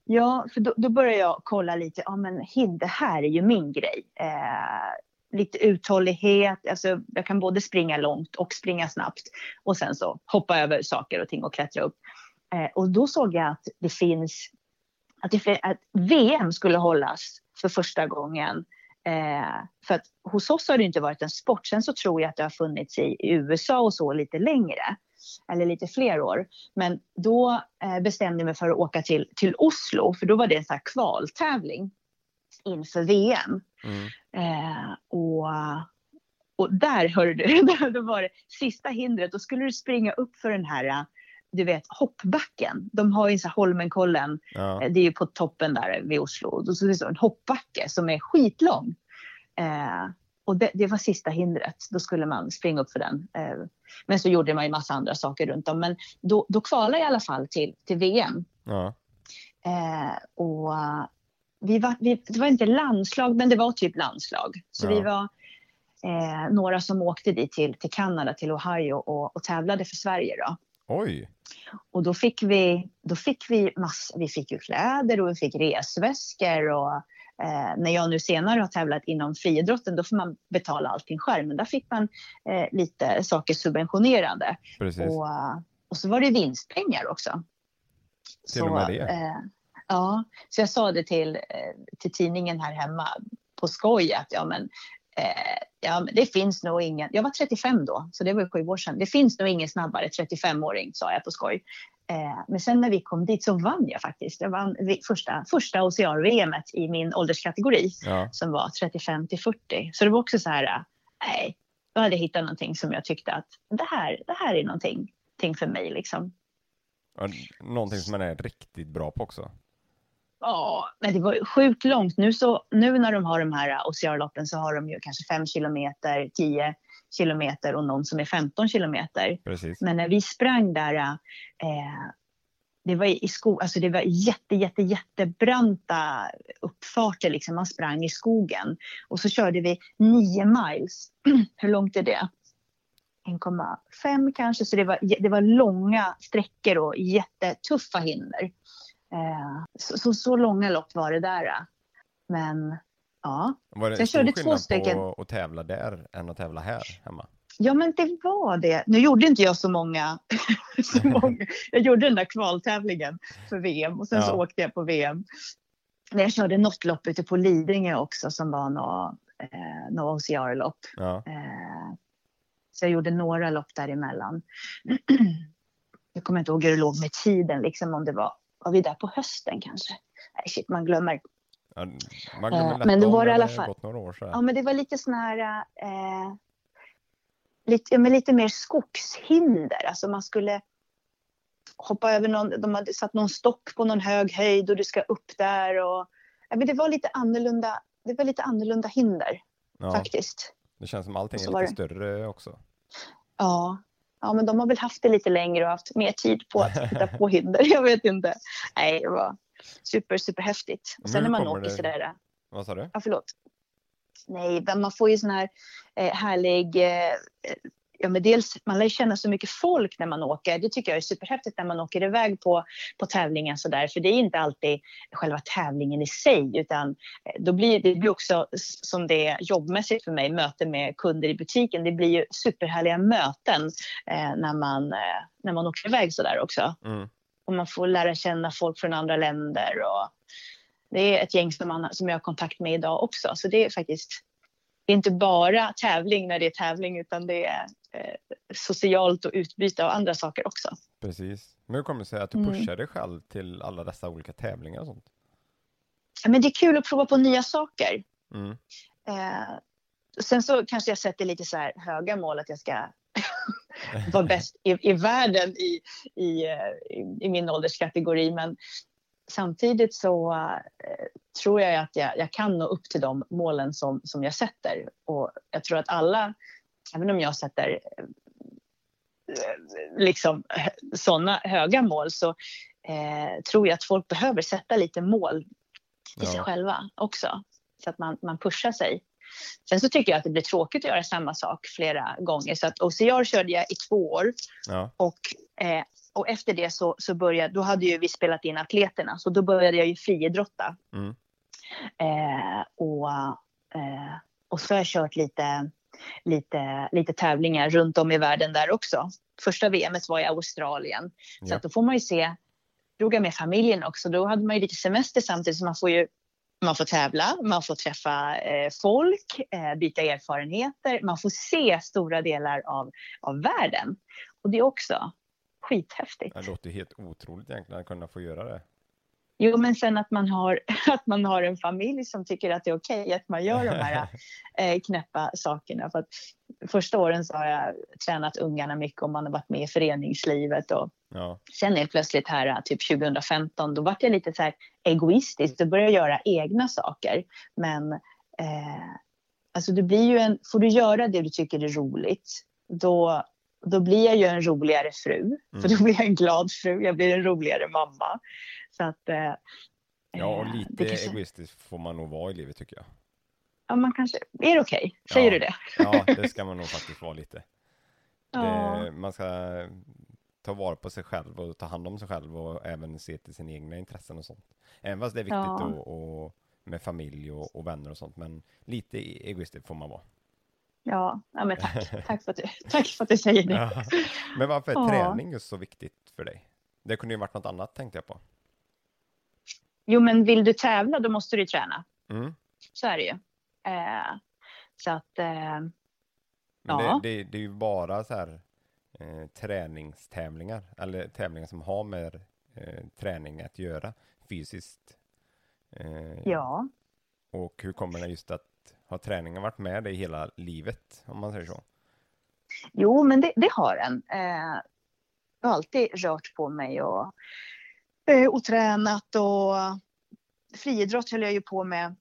Ja, för då, då börjar jag kolla lite, ja men det här är ju min grej. Eh, lite uthållighet, alltså jag kan både springa långt och springa snabbt. Och sen så hoppa över saker och ting och klättra upp. Eh, och då såg jag att det finns, att, det, att VM skulle hållas för första gången. Eh, för att hos oss har det inte varit en sport. Sen så tror jag att det har funnits i USA och så lite längre eller lite fler år. Men då eh, bestämde jag mig för att åka till, till Oslo, för då var det en så kvaltävling inför VM. Mm. Eh, och, och där, hörde du, då var det sista hindret, då skulle du springa upp för den här du vet, hoppbacken. De har ju så Holmenkollen, ja. Eh, det är ju på toppen där vid Oslo. Då är det en hoppbacke som är skitlång. Eh, och det, det, var sista hindret. Då skulle man springa upp för den. Eh, men så gjorde man ju massa andra saker runt om. Men då, då kvalade jag i alla fall till, till VM. Ja. Eh, och vi var, vi, det var inte landslag, men det var typ landslag. Så ja. vi var eh, några som åkte dit till, till Kanada, till Ohio och, och tävlade för Sverige. Då. Oj! Och då fick vi, då fick vi, mass, vi fick ju kläder och vi fick resväskor och Eh, när jag nu senare har tävlat inom friidrotten då får man betala allting själv. Men där fick man eh, lite saker subventionerade. Och, och så var det vinstpengar också. Till och med det? Eh, ja, så jag sa det till, eh, till tidningen här hemma på skoj att ja, men, eh, ja, men det finns nog ingen, jag var 35 då, så det var sju år sedan. Det finns nog ingen snabbare 35-åring, sa jag på skoj. Eh, men sen när vi kom dit så vann jag faktiskt. Jag vann första, första OCR-VM i min ålderskategori ja. som var 35 till 40. Så det var också så här, nej, då hade jag hittat någonting som jag tyckte att det här, det här är någonting, någonting för mig liksom. Någonting som man är riktigt bra på också. Ja, men det var sjukt långt. Nu, så, nu när de har de här OCR-loppen så har de ju kanske 5 kilometer, 10 kilometer och någon som är 15 kilometer. Precis. Men när vi sprang där, eh, det var i skog, alltså det var jätte, jätte, jättebranta uppfarter. Liksom. Man sprang i skogen och så körde vi 9 miles. Hur långt är det? 1,5 kanske, så det var, det var långa sträckor och jättetuffa hinder. Eh, så, så, så, långa lopp var det där. Men Ja. Var det så jag körde två stycken. på att tävla där än att tävla här hemma? Ja, men det var det. Nu gjorde inte jag så många. så många. Jag gjorde den där kvaltävlingen för VM och sen ja. så åkte jag på VM. Men jag körde något lopp ute på Lidingö också som var något, eh, OCR-lopp. Ja. Eh, så jag gjorde några lopp däremellan. jag kommer inte ihåg hur det låg med tiden, liksom om det var, var vi där på hösten kanske? Nej, shit, man glömmer Ja, man glömmer eh, men då var det i alla fall, några år så Ja, men det var lite sån här, eh, lite, ja, men lite mer skogshinder. Alltså man skulle hoppa över någon, de hade satt någon stock på någon hög höjd och du ska upp där och, ja, men det var lite annorlunda, det var lite annorlunda hinder ja, faktiskt. Det känns som allting är lite större också. Ja, ja, men de har väl haft det lite längre och haft mer tid på att hitta på hinder. Jag vet inte. Nej, det var, super, super häftigt. Och sen när man åker det... sådär. Vad sa du? Ja, förlåt. Nej, man får ju sån här eh, härlig eh, ja, men dels, man lär känna så mycket folk när man åker. Det tycker jag är superhäftigt när man åker iväg på, på tävlingen så där. För det är inte alltid själva tävlingen i sig utan eh, då blir det blir också som det är jobbmässigt för mig, möten med kunder i butiken. Det blir ju superhärliga möten eh, när, man, eh, när man åker iväg så där också. Mm och man får lära känna folk från andra länder. Och det är ett gäng som, man, som jag har kontakt med idag också. Så det är faktiskt det är inte bara tävling när det är tävling utan det är socialt och utbyte av andra saker också. Precis. Men hur kommer det sig att du mm. pushar dig själv till alla dessa olika tävlingar och sånt? Men det är kul att prova på nya saker. Mm. Eh, sen så kanske jag sätter lite så här höga mål att jag ska vara bäst i, i världen i, i, i, i min ålderskategori. Men samtidigt så eh, tror jag att jag, jag, kan nå upp till de målen som, som jag sätter. Och jag tror att alla, även om jag sätter eh, liksom sådana höga mål så eh, tror jag att folk behöver sätta lite mål i ja. sig själva också. Så att man, man pushar sig. Sen så tycker jag att det blir tråkigt att göra samma sak flera gånger. Så att OCR körde jag i två år. Ja. Och eh, och efter det så, så började, då hade ju vi spelat in atleterna, så då började jag ju friidrotta. Mm. Eh, och, eh, och så har jag kört lite, lite, lite tävlingar runt om i världen där också. Första VMet var i Australien, så Ja. att då får man ju se, drog jag med familjen också, då hade man ju lite semester samtidigt så man får ju man får tävla, man får träffa eh, folk, eh, byta erfarenheter, man får se stora delar av, av världen. Och det är också skithäftigt. Det låter helt otroligt egentligen att kunna få göra det. Jo, men sen att man har, att man har en familj som tycker att det är okej att man gör de här eh, knäppa sakerna. För att första åren så har jag tränat ungarna mycket och man har varit med i föreningslivet. Och Ja, sen är plötsligt här, typ 2015, då vart jag lite så här egoistisk. Då började jag göra egna saker. Men eh, alltså det blir ju en, får du göra det du tycker är roligt, då, då blir jag ju en roligare fru. För då blir jag en glad fru, jag blir en roligare mamma. Så att... Eh, ja och eh, lite kanske- egoistisk får man nog vara i livet tycker jag. Ja, man kanske... Är det okej? Säger Ja. du det? Ja, det ska man nog faktiskt vara lite. Ja. Det, man ska ta vara på sig själv och ta hand om sig själv och även se till sina egna intressen och sånt. Även fast det är viktigt Ja. och, och med familj och, och vänner och sånt, men lite egoistisk får man vara. Ja, ja men tack. Tack för, att du, tack för att du säger det. Ja. Men varför är träning just så viktigt för dig? Det kunde ju varit något annat tänkte jag på. Jo, men vill du tävla, då måste du träna. Mm. Så är det ju. Eh, så att... Eh, Men Ja. det, det, det är ju bara så här eh, träningstävlingar, eller tävlingar som har med eh, träning att göra fysiskt. Eh, ja. Och hur kommer det just att har träningen varit med dig hela livet, om man säger så? Jo, men det, det har den. Eh, jag har alltid rört på mig och, och tränat. Och friidrott höll jag ju på med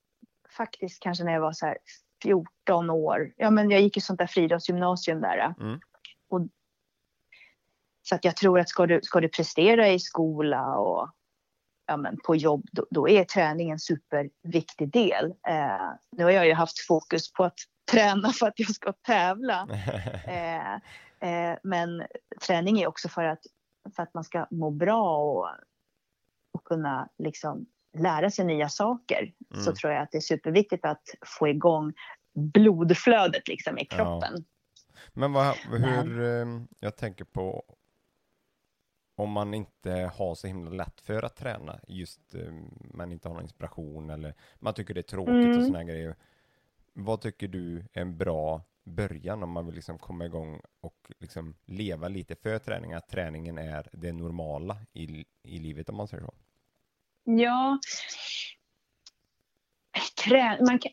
faktiskt kanske när jag var så här 14 år. Ja, men jag gick ju sånt där friidrottsgymnasium där. Mm. Och, så att jag tror att ska du, ska du prestera i skola och ja, men på jobb, då, då är träning en superviktig del. Eh, nu har jag ju haft fokus på att träna för att jag ska tävla. Eh, eh, men träning är också för att, för att man ska må bra och kunna liksom lära sig nya saker. Så Mm. tror jag att det är superviktigt att få igång blodflödet liksom i Ja. kroppen. Men vad, hur, eh, jag tänker på om man inte har så himla lätt för att träna, just eh, man inte har någon inspiration eller man tycker det är tråkigt och Mm. såna här grejer. Vad tycker du är en bra början om man vill liksom komma igång och liksom leva lite för träning, att träningen är det normala i, i livet om man säger så? Ja. Man, kan,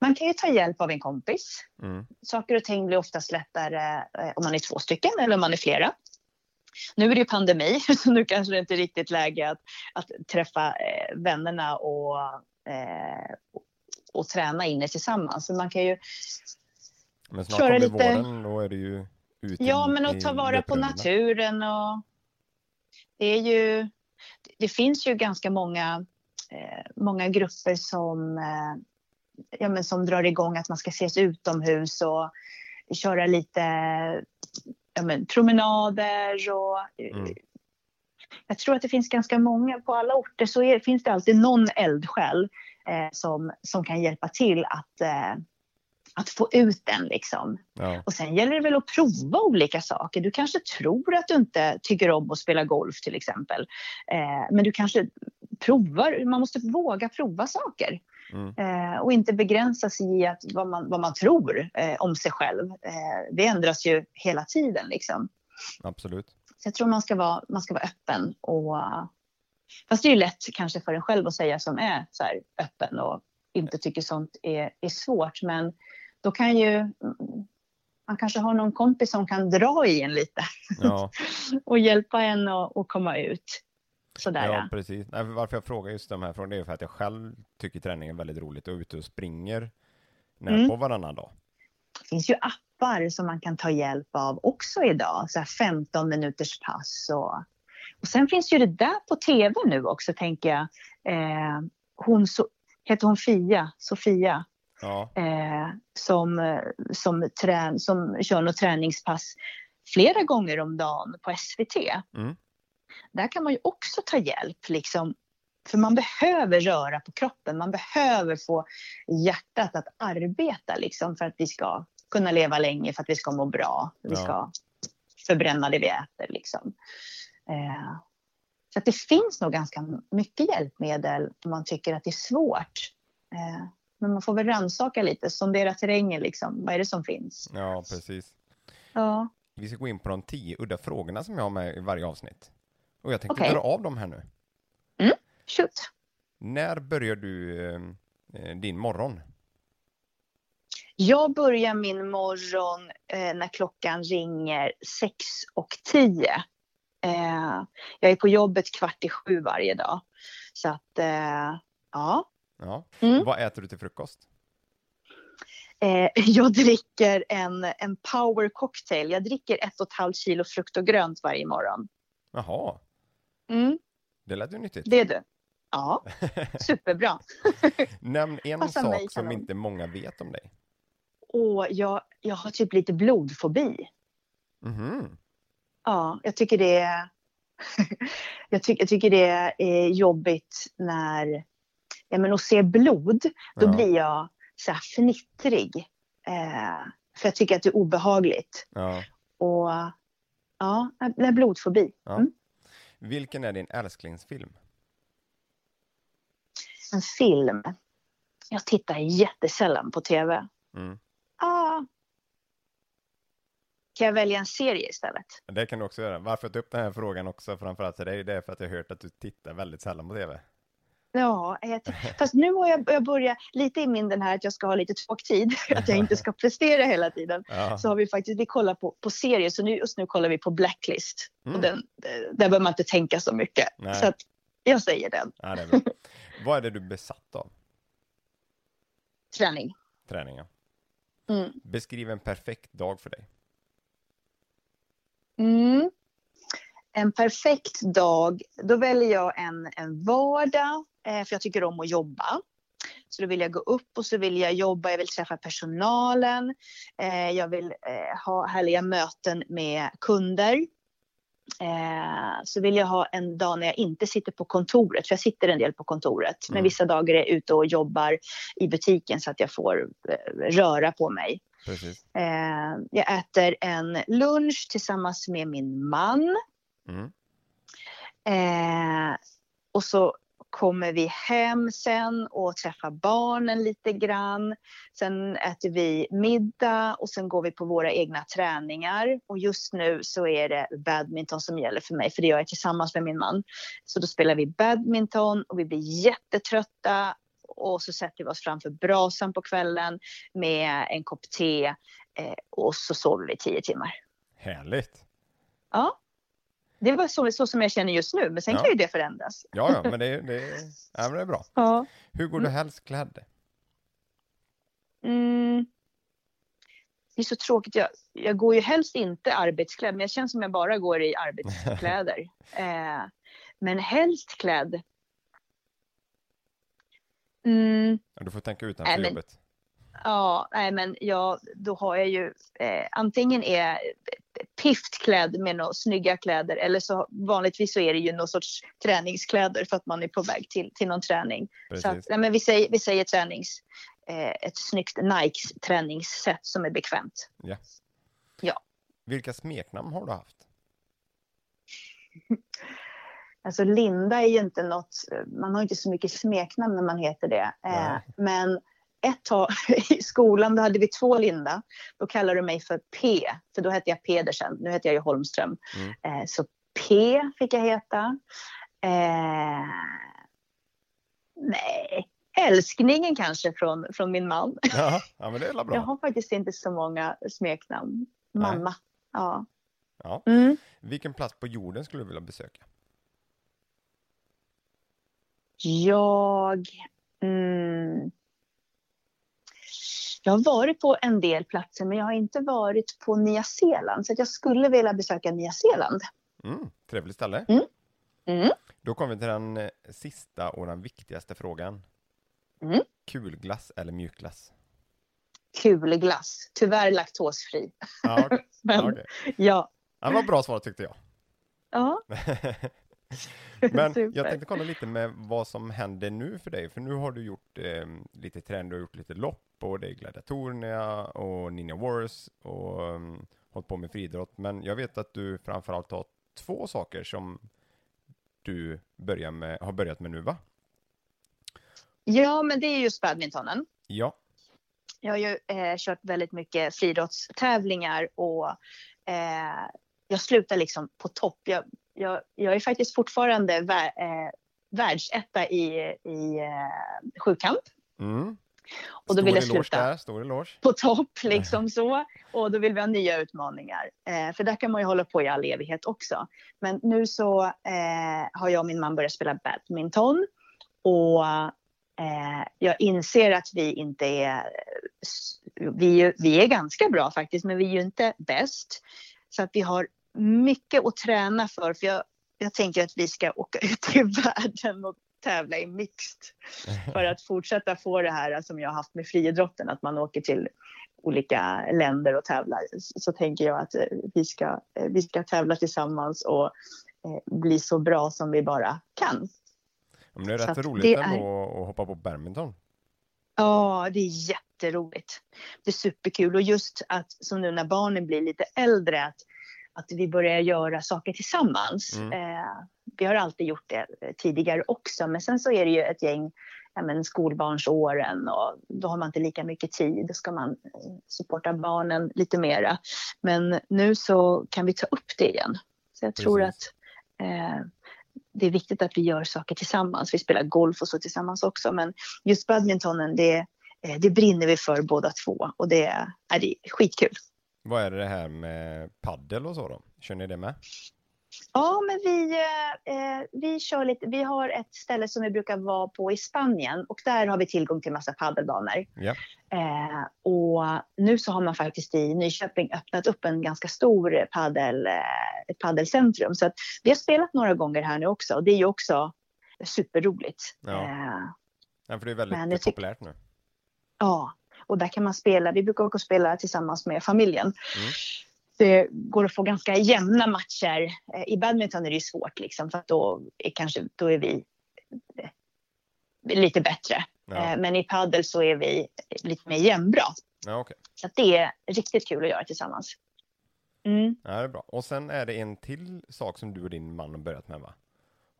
man kan ju ta hjälp av en kompis. Mm. Saker och ting blir oftast lättare eh, om man är två stycken eller om man är flera. Nu är det ju pandemi, så nu kanske det inte är riktigt läge att, att träffa eh, vännerna och, eh, och, träna inne tillsammans. Så man kan ju, Men snart Köra lite- våren, då är det ju ute ja, men att ta vara på naturen och det är ju, det finns ju ganska många, eh, många grupper som, eh, ja, men som drar igång att man ska ses utomhus och köra lite ja, men, promenader och Mm. jag tror att det finns ganska många, på alla orter så är, finns det alltid någon eldsjäl eh, som, som kan hjälpa till att, eh, att få ut den liksom. Ja, Och sen gäller det väl att prova olika saker. Du kanske tror att du inte tycker om att spela golf till exempel. Eh, men du kanske provar, man måste våga prova saker. mm. Eh, och inte begränsa sig i att vad, man, vad man tror eh, om sig själv. Eh, det ändras ju hela tiden liksom. absolut. Så jag tror man ska vara, man ska vara öppen. Och, fast det är ju lätt kanske för en själv att säga som är så här öppen och inte tycker sånt är, är svårt. Men då kan ju man kanske har någon kompis som kan dra i en lite Ja. och hjälpa en att, att komma ut. Sådär. Ja, precis. Nej, varför jag frågar just de här frågorna är för att jag själv tycker träning är väldigt roligt och är ute och springer när Mm. på varannan dag. Det finns ju appar som man kan ta hjälp av också idag. Så här 15 minuters pass. Och, och sen finns ju det där på tv nu också tänker jag. Eh, hon så, heter hon Fia? Sofia? Ja, eh, som, eh, som, trän, som kör något träningspass flera gånger om dagen på SVT. Mm. Där kan man ju också ta hjälp liksom. För man behöver röra på kroppen, man behöver få hjärtat att arbeta liksom för att vi ska kunna leva länge, för att vi ska må bra, vi Ja. ska förbränna det vi äter liksom. Eh, så att det finns nog ganska mycket hjälpmedel om man tycker att det är svårt. Eh, men man får väl rannsaka lite, sondera terrängen liksom. Vad är det som finns? Ja, precis. Ja, Vi ska gå in på de tio udda frågorna som jag har med i varje avsnitt. Och jag tänkte Okej. dra av dem här nu. shoot. När börjar du eh, eh, din morgon? Jag börjar min morgon eh, när klockan ringer 6 och 10. Eh, jag är på jobbet kvart i sju varje dag. Så att, eh, ja. Ja. Mm. Vad äter du till frukost? Eh, jag dricker en, en power cocktail. Jag dricker ett och ett halvt kilo frukt och grönt varje morgon. Jaha, Mm, det lät ju nyttigt. det är du. Ja, superbra. Nämn en Passar mig sak som kanon. inte många vet om dig. Och jag, jag har typ lite blodfobi. Mhm. Ja, jag tycker det är... jag, tycker, jag tycker det är jobbigt när... Ja, men att se blod, då Ja. blir jag så här fnittrig. Eh, för jag tycker att det är obehagligt. Ja. Och ja, det är blodfobi. Ja. Mm. Vilken är din älsklingsfilm? En film. Jag tittar jättesällan på tv. Mm. Ah. Kan jag välja en serie istället? Det kan du också göra. Varför jag tar upp den här frågan också, framförallt till dig, det är för att jag har hört att du tittar väldigt sällan på tv. Ja, fast nu har jag, jag börjat lite i min den här att jag ska ha lite tråktid, att jag inte ska prestera hela tiden. Ja. Så har vi faktiskt, vi kollar på, på serier, så nu, just nu kollar vi på Blacklist. Mm. Och den, där behöver man inte tänka så mycket. Nej. Så att jag säger den, ja, är. Vad är det du är besatt av? träning. Träningen. Mm. Beskriv en perfekt dag för dig. Mm. En perfekt dag, då väljer jag en, en vardag, eh, för jag tycker om att jobba. Så då vill jag gå upp och så vill jag jobba, jag vill träffa personalen, eh, jag vill eh, ha härliga möten med kunder. Så vill jag ha en dag när jag inte sitter på kontoret, för jag sitter en del på kontoret. Men Mm. vissa dagar är jag ute och jobbar i butiken så att jag får röra på mig. Precis. Jag äter en lunch tillsammans med min man. Mm. Eh, och så kommer vi hem sen och träffar barnen lite grann. Sen äter vi middag och sen går vi på våra egna träningar. Och just nu så är det badminton som gäller för mig, för det gör jag tillsammans med min man. Så då spelar vi badminton och vi blir jättetrötta och så sätter vi oss framför brasan på kvällen med en kopp te eh, och så sover vi tio timmar. Härligt. Ja. Det var så, så som jag känner just nu, men sen Ja. kan ju det förändras. Ja, ja, men det, det, ja, men det är bra. Ja. Hur går du helst klädd? Mm. Det är så tråkigt. Jag, jag går ju helst inte arbetsklädd, men jag känner som jag bara går i arbetskläder. eh, men helst klädd. Mm, Ja, Du får tänka utanför Nej, men- jobbet. ja, nej men jag, då har jag ju eh, antingen är pifft klädd med några snygga kläder eller så vanligtvis så är det ju någon sorts träningskläder för att man är på väg till, till någon träning. Så att, Precis. nej, men vi säger, vi säger tränings, eh, ett snyggt Nikes träningssätt som är bekvämt. Vilka smeknamn har du haft? Alltså Linda är ju inte något, man har inte så mycket smeknamn när man heter det. Eh, men ett tag i skolan då hade vi två Linda. Då kallade de mig för P, för då hette jag Pedersen. Nu heter jag ju Holmström. Mm. Eh, så P fick jag heta. Eh, nej, älskningen kanske från, från min man. Ja, ja men det är väl Jag bra. har faktiskt inte så många smeknamn. Mamma. Ja. Ja. Mm. Vilken plats på jorden skulle du vilja besöka? Jag... Mm, jag har varit på en del platser, men jag har inte varit på Nya Zeeland. Så att jag skulle vilja besöka Nya Zeeland. Mm, trevligt ställe. Mm. Då kommer vi till den eh, sista och den viktigaste frågan. Mm. Kulglass eller mjukglass? Kulglass. Tyvärr laktosfri. Ja, okej. Men Ja, okej. ja, det var bra svar tyckte jag. Ja. Men Super. jag tänkte kolla lite med vad som händer nu för dig, för nu har du gjort eh, lite träning, du har gjort lite lopp är gladiatorerna och Ninja Wars och um, hållit på med friidrott. Men jag vet att du framförallt har två saker som du börjar med, har börjat med nu va? ja, men det är just badmintonen. Ja. Jag har ju eh, kört väldigt mycket friidrottstävlingar och eh, jag slutar liksom på topp. Jag, jag, jag är faktiskt fortfarande vär, eh, världsetta i, i eh, sjukamp. Mm. Och då vill jag sluta. där, stor eloge. på topp liksom så. Och då vill vi ha nya utmaningar. Eh, för där kan man ju hålla på i all evighet också. Men nu så eh, har jag och min man börjat spela badminton. Och eh, jag inser att vi inte är... Vi, vi är ganska bra faktiskt, men vi är ju inte bäst. Så att vi har mycket att träna för. För jag, jag tänker att vi ska åka ut i världen och tävla i mixed för att fortsätta få det här som jag har haft med friidrotten, att man åker till olika länder och tävlar. Så, så tänker jag att eh, vi ska, eh, vi ska tävla tillsammans och eh, bli så bra som vi bara kan. Men det är Så rätt att roligt det ändå att hoppa på badminton. Ja, det är jätteroligt. Det är superkul och just att som nu när barnen blir lite äldre att, att vi börjar göra saker tillsammans. Mm. Eh, vi har alltid gjort det eh, tidigare också, men sen så är det ju ett gäng ja, men skolbarnsåren och då har man inte lika mycket tid. Då ska man eh, supporta barnen lite mera. Men nu så kan vi ta upp det igen. Så jag tror att eh, det är viktigt att vi gör saker tillsammans. Vi spelar golf och så tillsammans också, men just badmintonen, det, eh, det brinner vi för båda två och det är, är det är skitkul. Vad är det här med paddel och så då? Kör ni det med? Ja, men vi, eh, eh, vi kör lite. Vi har ett ställe som vi brukar vara på i Spanien och där har vi tillgång till massa paddelbanor. Ja. Eh, och nu så har man faktiskt i Nyköping öppnat upp en ganska stor paddel, eh, ett paddelcentrum. Så att vi har spelat några gånger här nu också och det är ju också superroligt. Ja. Eh, Ja, för det är väldigt Men populärt nu. Ja, och där kan man spela. Vi brukar åka och spela tillsammans med familjen. Mm. Det går att få ganska jämna matcher. Eh, I badminton är det ju svårt liksom, för då är, kanske, då är vi eh, lite bättre. Ja, Eh, Men i paddel så är vi lite mer jämnbra. ja okej. Så det är riktigt kul att göra tillsammans. Mm. Ja, det är bra. Och sen är det en till sak som du och din man har börjat med va?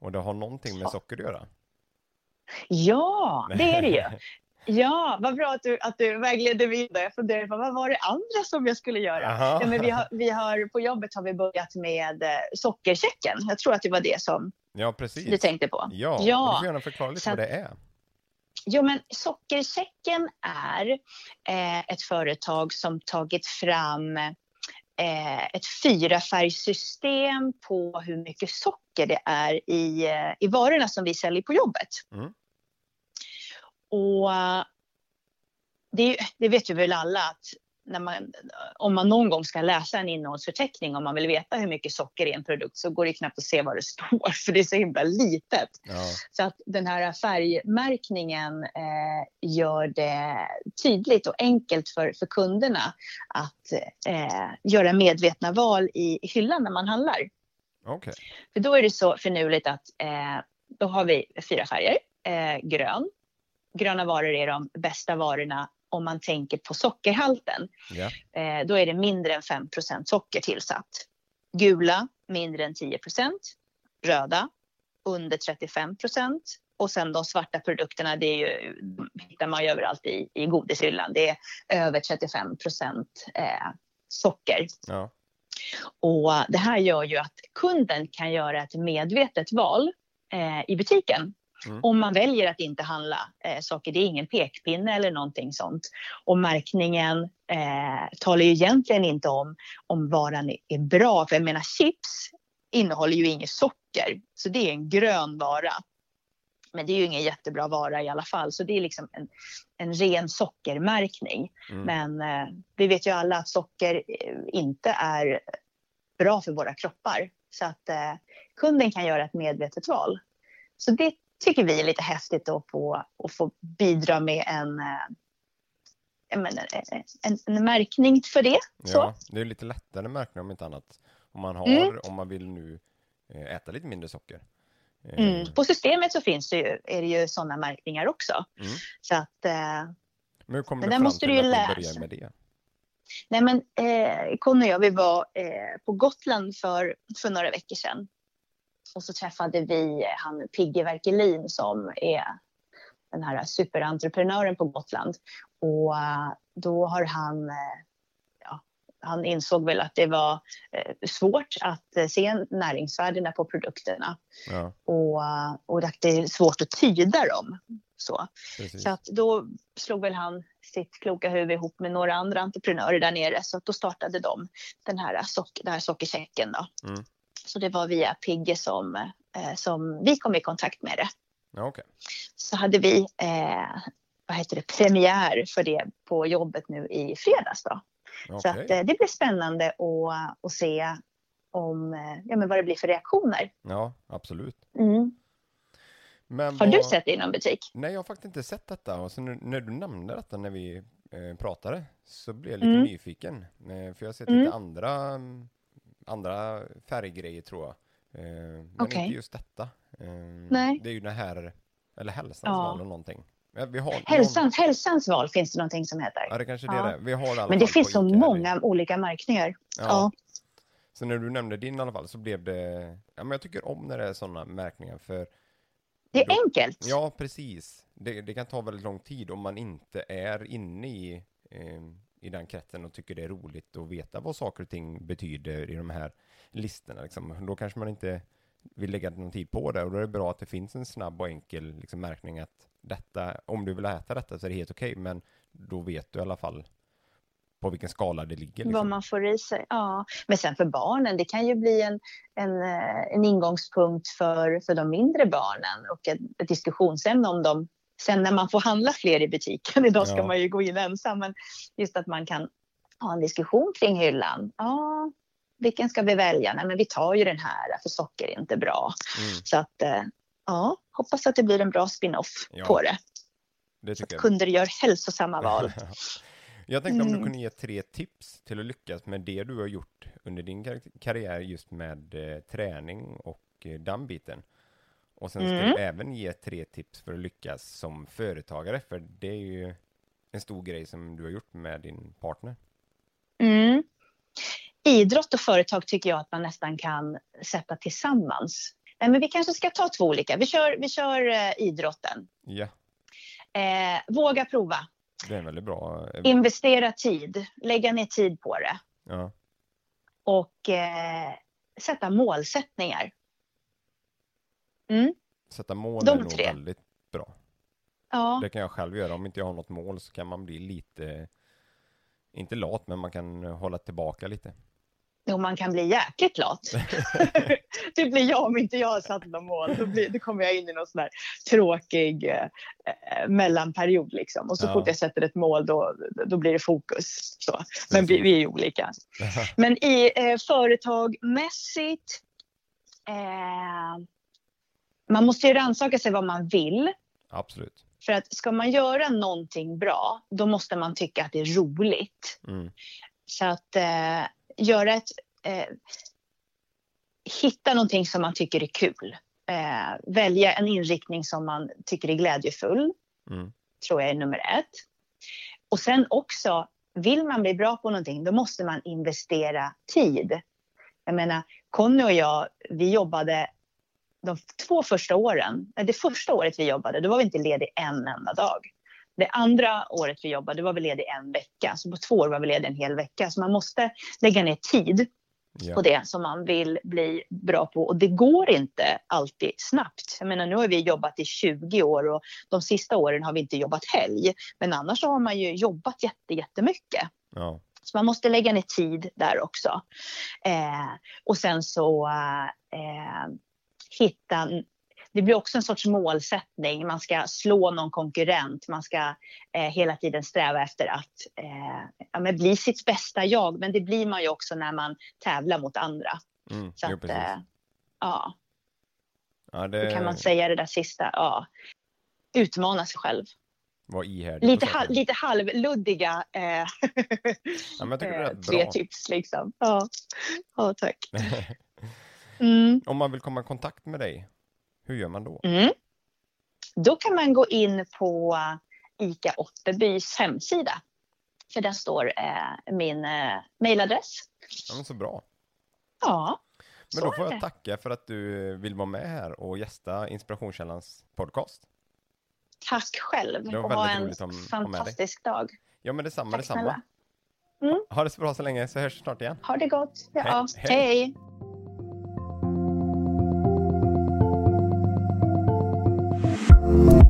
Och det har någonting med socker att göra. Ja, det är det ju. Ja, vad bra att du, att du vägledde vidare. Jag funderade på vad var det andra som jag skulle göra? Aha. Ja, men vi har, vi har, på jobbet har vi börjat med eh, sockerchecken. Jag tror att det var det som Ja, precis. du tänkte på. Ja, Ja. du får gärna förklara lite Så vad det är. Jo, men Sockerchecken är eh, ett företag som tagit fram eh, ett fyrafärgssystem på hur mycket socker det är i, eh, i varorna som vi säljer på jobbet. Mm. Och eh, det, det vet ju väl alla att när man, om man någon gång ska läsa en innehållsförteckning om man vill veta hur mycket socker i en produkt så går det knappt att se vad det står för det är så himla litet. Ja, Så att den här färgmärkningen eh, gör det tydligt och enkelt för, för kunderna att eh, göra medvetna val i, hyllan när man handlar. okej. För då är det så finurligt att eh, då har vi fyra färger. Eh, grön. Gröna varor är de bästa varorna om man tänker på sockerhalten. Ja, Eh, då är det mindre än 5% socker tillsatt. Gula, mindre än 10% Röda, under 35% Och sen de svarta produkterna, det är ju, hittar man ju överallt i, i godishyllan. Det är över 35 eh, socker. ja, Och det här gör ju att kunden kan göra ett medvetet val eh, i butiken. Mm. Om man väljer att inte handla eh, saker, det är ingen pekpinne eller någonting sånt. Och märkningen eh, talar ju egentligen inte om om varan är- bra. För jag menar chips innehåller ju inget socker, så det är en grön vara. Men det är ju ingen jättebra vara i alla fall, så det är liksom en, en ren sockermärkning. mm. Men eh, vi vet ju alla att socker eh, inte är bra för våra kroppar. Så att eh, kunden kan göra ett medvetet val. Så det tycker vi är lite häftigt att få, att få bidra med en, eh, menar, eh, en, en märkning för det. Så. ja. Det är lite lättare märkning om inte annat. Om man har, Mm. om man vill nu eh, äta lite mindre socker. Eh, Mm. På systemet så finns det ju, är det ju sådana märkningar också. Mm. Så att, eh, Men hur kom du fram måste till du att du började med det? nej men eh, Conny och jag, vi var eh, på Gotland för, för några veckor sedan. Och så träffade vi eh, han Pigge Werkelin som är den här superentreprenören på Gotland. Och eh, då har han, eh, ja, han insåg väl att det var svårt att se näringsvärdena på produkterna. Ja, och, och att det är svårt att tyda dem. Så, precis. så att då slog väl han sitt kloka huvud ihop med några andra entreprenörer där nere så att då startade de den här, sock, den här sockersäcken. Då. Mm. Så det var via Pigge som, eh, som vi kom i kontakt med det. Ja, okej. Så hade vi eh, vad heter det, premiär för det på jobbet nu i fredags. Då. Så Okej. att, eh, det blir spännande att, att se om, eh, ja, men vad det blir för reaktioner. Ja, absolut. Mm. Men Har du vad- sett det i någon butik? Nej, jag har faktiskt inte sett detta. Och så nu, när du nämnde detta när vi eh, pratade så blev jag lite Mm. nyfiken. Eh, för jag har sett Mm. lite andra, mm, andra färggrejer tror jag. Eh, men Okej. inte just detta. Eh, Nej. Det är ju den här, eller hälsans Ja. val eller någonting. Vi har någon- Hälsans, hälsans val finns det någonting som heter. Ja, det kanske det Ja. är det. Vi har det Men det finns så Ica här många olika märkningar. Ja. Ja. Så när du nämnde din i alla fall så blev det, ja men jag tycker om när det är sådana märkningar för Det är Då- enkelt. Ja, precis. Det, det kan ta väldigt lång tid om man inte är inne i, eh, i den kretsen och tycker det är roligt att veta vad saker och ting betyder i de här listorna. Liksom. Då kanske man inte vill lägga någon tid på det och då är det bra att det finns en snabb och enkel liksom, märkning att detta, om du vill äta detta så är det helt okej, men då vet du i alla fall på vilken skala det ligger. Vad Liksom. man får i sig. Ja. Men sen för barnen, det kan ju bli en, en, eh, en ingångspunkt för, för de mindre barnen och ett, ett diskussionsämne om dem. Sen när man får handla fler i butiken, idag ska Ja. man ju gå in ensam, men just att man kan ha en diskussion kring hyllan. Ja, vilken ska vi välja? Nej, men vi tar ju den här, för socker är inte bra. Mm, Så att, eh, ja, hoppas att det blir en bra spin-off Ja. på det. det att kunder gör hälsosamma val. Jag tänkte om du Mm. kunde ge tre tips till att lyckas med det du har gjort under din kar- karriär just med eh, träning och eh, den biten. Och sen ska Mm. du även ge tre tips för att lyckas som företagare, för det är ju en stor grej som du har gjort med din partner. Mm. Idrott och företag tycker jag att man nästan kan sätta tillsammans. Nej, men vi kanske ska ta två olika. Vi kör, vi kör eh, idrotten. Ja, Eh, våga prova. det är väldigt bra. eh, Investera tid. Lägga ner tid på det. Ja, Och eh, sätta målsättningar. Mm. sätta mål De är nog tre. väldigt bra. Ja. Det kan jag själv göra. Om inte jag har något mål så kan man bli lite, inte lat, men man kan hålla tillbaka lite. Jo, man kan bli jäkligt lat. det blir jag om inte jag har satt något mål. Då, blir, då kommer jag in i någon sån här tråkig eh, mellanperiod. Liksom. Och så Ja. fort jag sätter ett mål då, då blir det fokus. Så. Men vi, vi är ju olika. Men i eh, företagmässigt... Eh, man måste ju rannsaka sig vad man vill. Absolut. För att ska man göra någonting bra, då måste man tycka att det är roligt. Mm. Så att eh, göra ett... Eh, hitta någonting som man tycker är kul. Eh, välja en inriktning som man tycker är glädjefull, Mm. tror jag är nummer ett. Och sen också, vill man bli bra på någonting, då måste man investera tid. Jag menar, Conny och jag, vi jobbade de två första åren, nej, det första året vi jobbade, då var vi inte ledig en enda dag. Det andra året vi jobbade, var vi ledig en vecka. Så på två år var vi ledig en hel vecka. Så man måste lägga ner tid Ja. på det som man vill bli bra på. Och det går inte alltid snabbt. Jag menar, nu har vi jobbat i 20 år och de sista åren har vi inte jobbat helg. Men annars har man ju jobbat jätte, jättemycket. Ja. Så man måste lägga ner tid där också. Eh, och sen så eh, hitta... Det blir också en sorts målsättning. Man ska slå någon konkurrent. Man ska eh, hela tiden sträva efter att eh, ja, bli sitt bästa jag. Men det blir man ju också när man tävlar mot andra. Mm. Så att, eh, ja, Ja, hur det, kan man säga det där sista? Ja. Utmana sig själv. Var ihärdig. lite, saken. lite halvluddiga eh, Ja, tre tips liksom. Ja, ja tack. Mm. Om man vill komma i kontakt med dig, hur gör man då? Mm. Då kan man gå in på ICA Otterbys hemsida. För där står eh, min eh, mejladress. Ja, men så bra. Ja, Men då får jag tacka för att du vill vara med här och gästa Inspirationskällans podcast. Tack själv Det var och ha en dig. fantastisk dag. Ja, men detsamma, Tack detsamma. Mm. Ha det så bra så länge, så hörs vi snart igen. Ha det gott. Ja, Hej, hej. hej. Bye.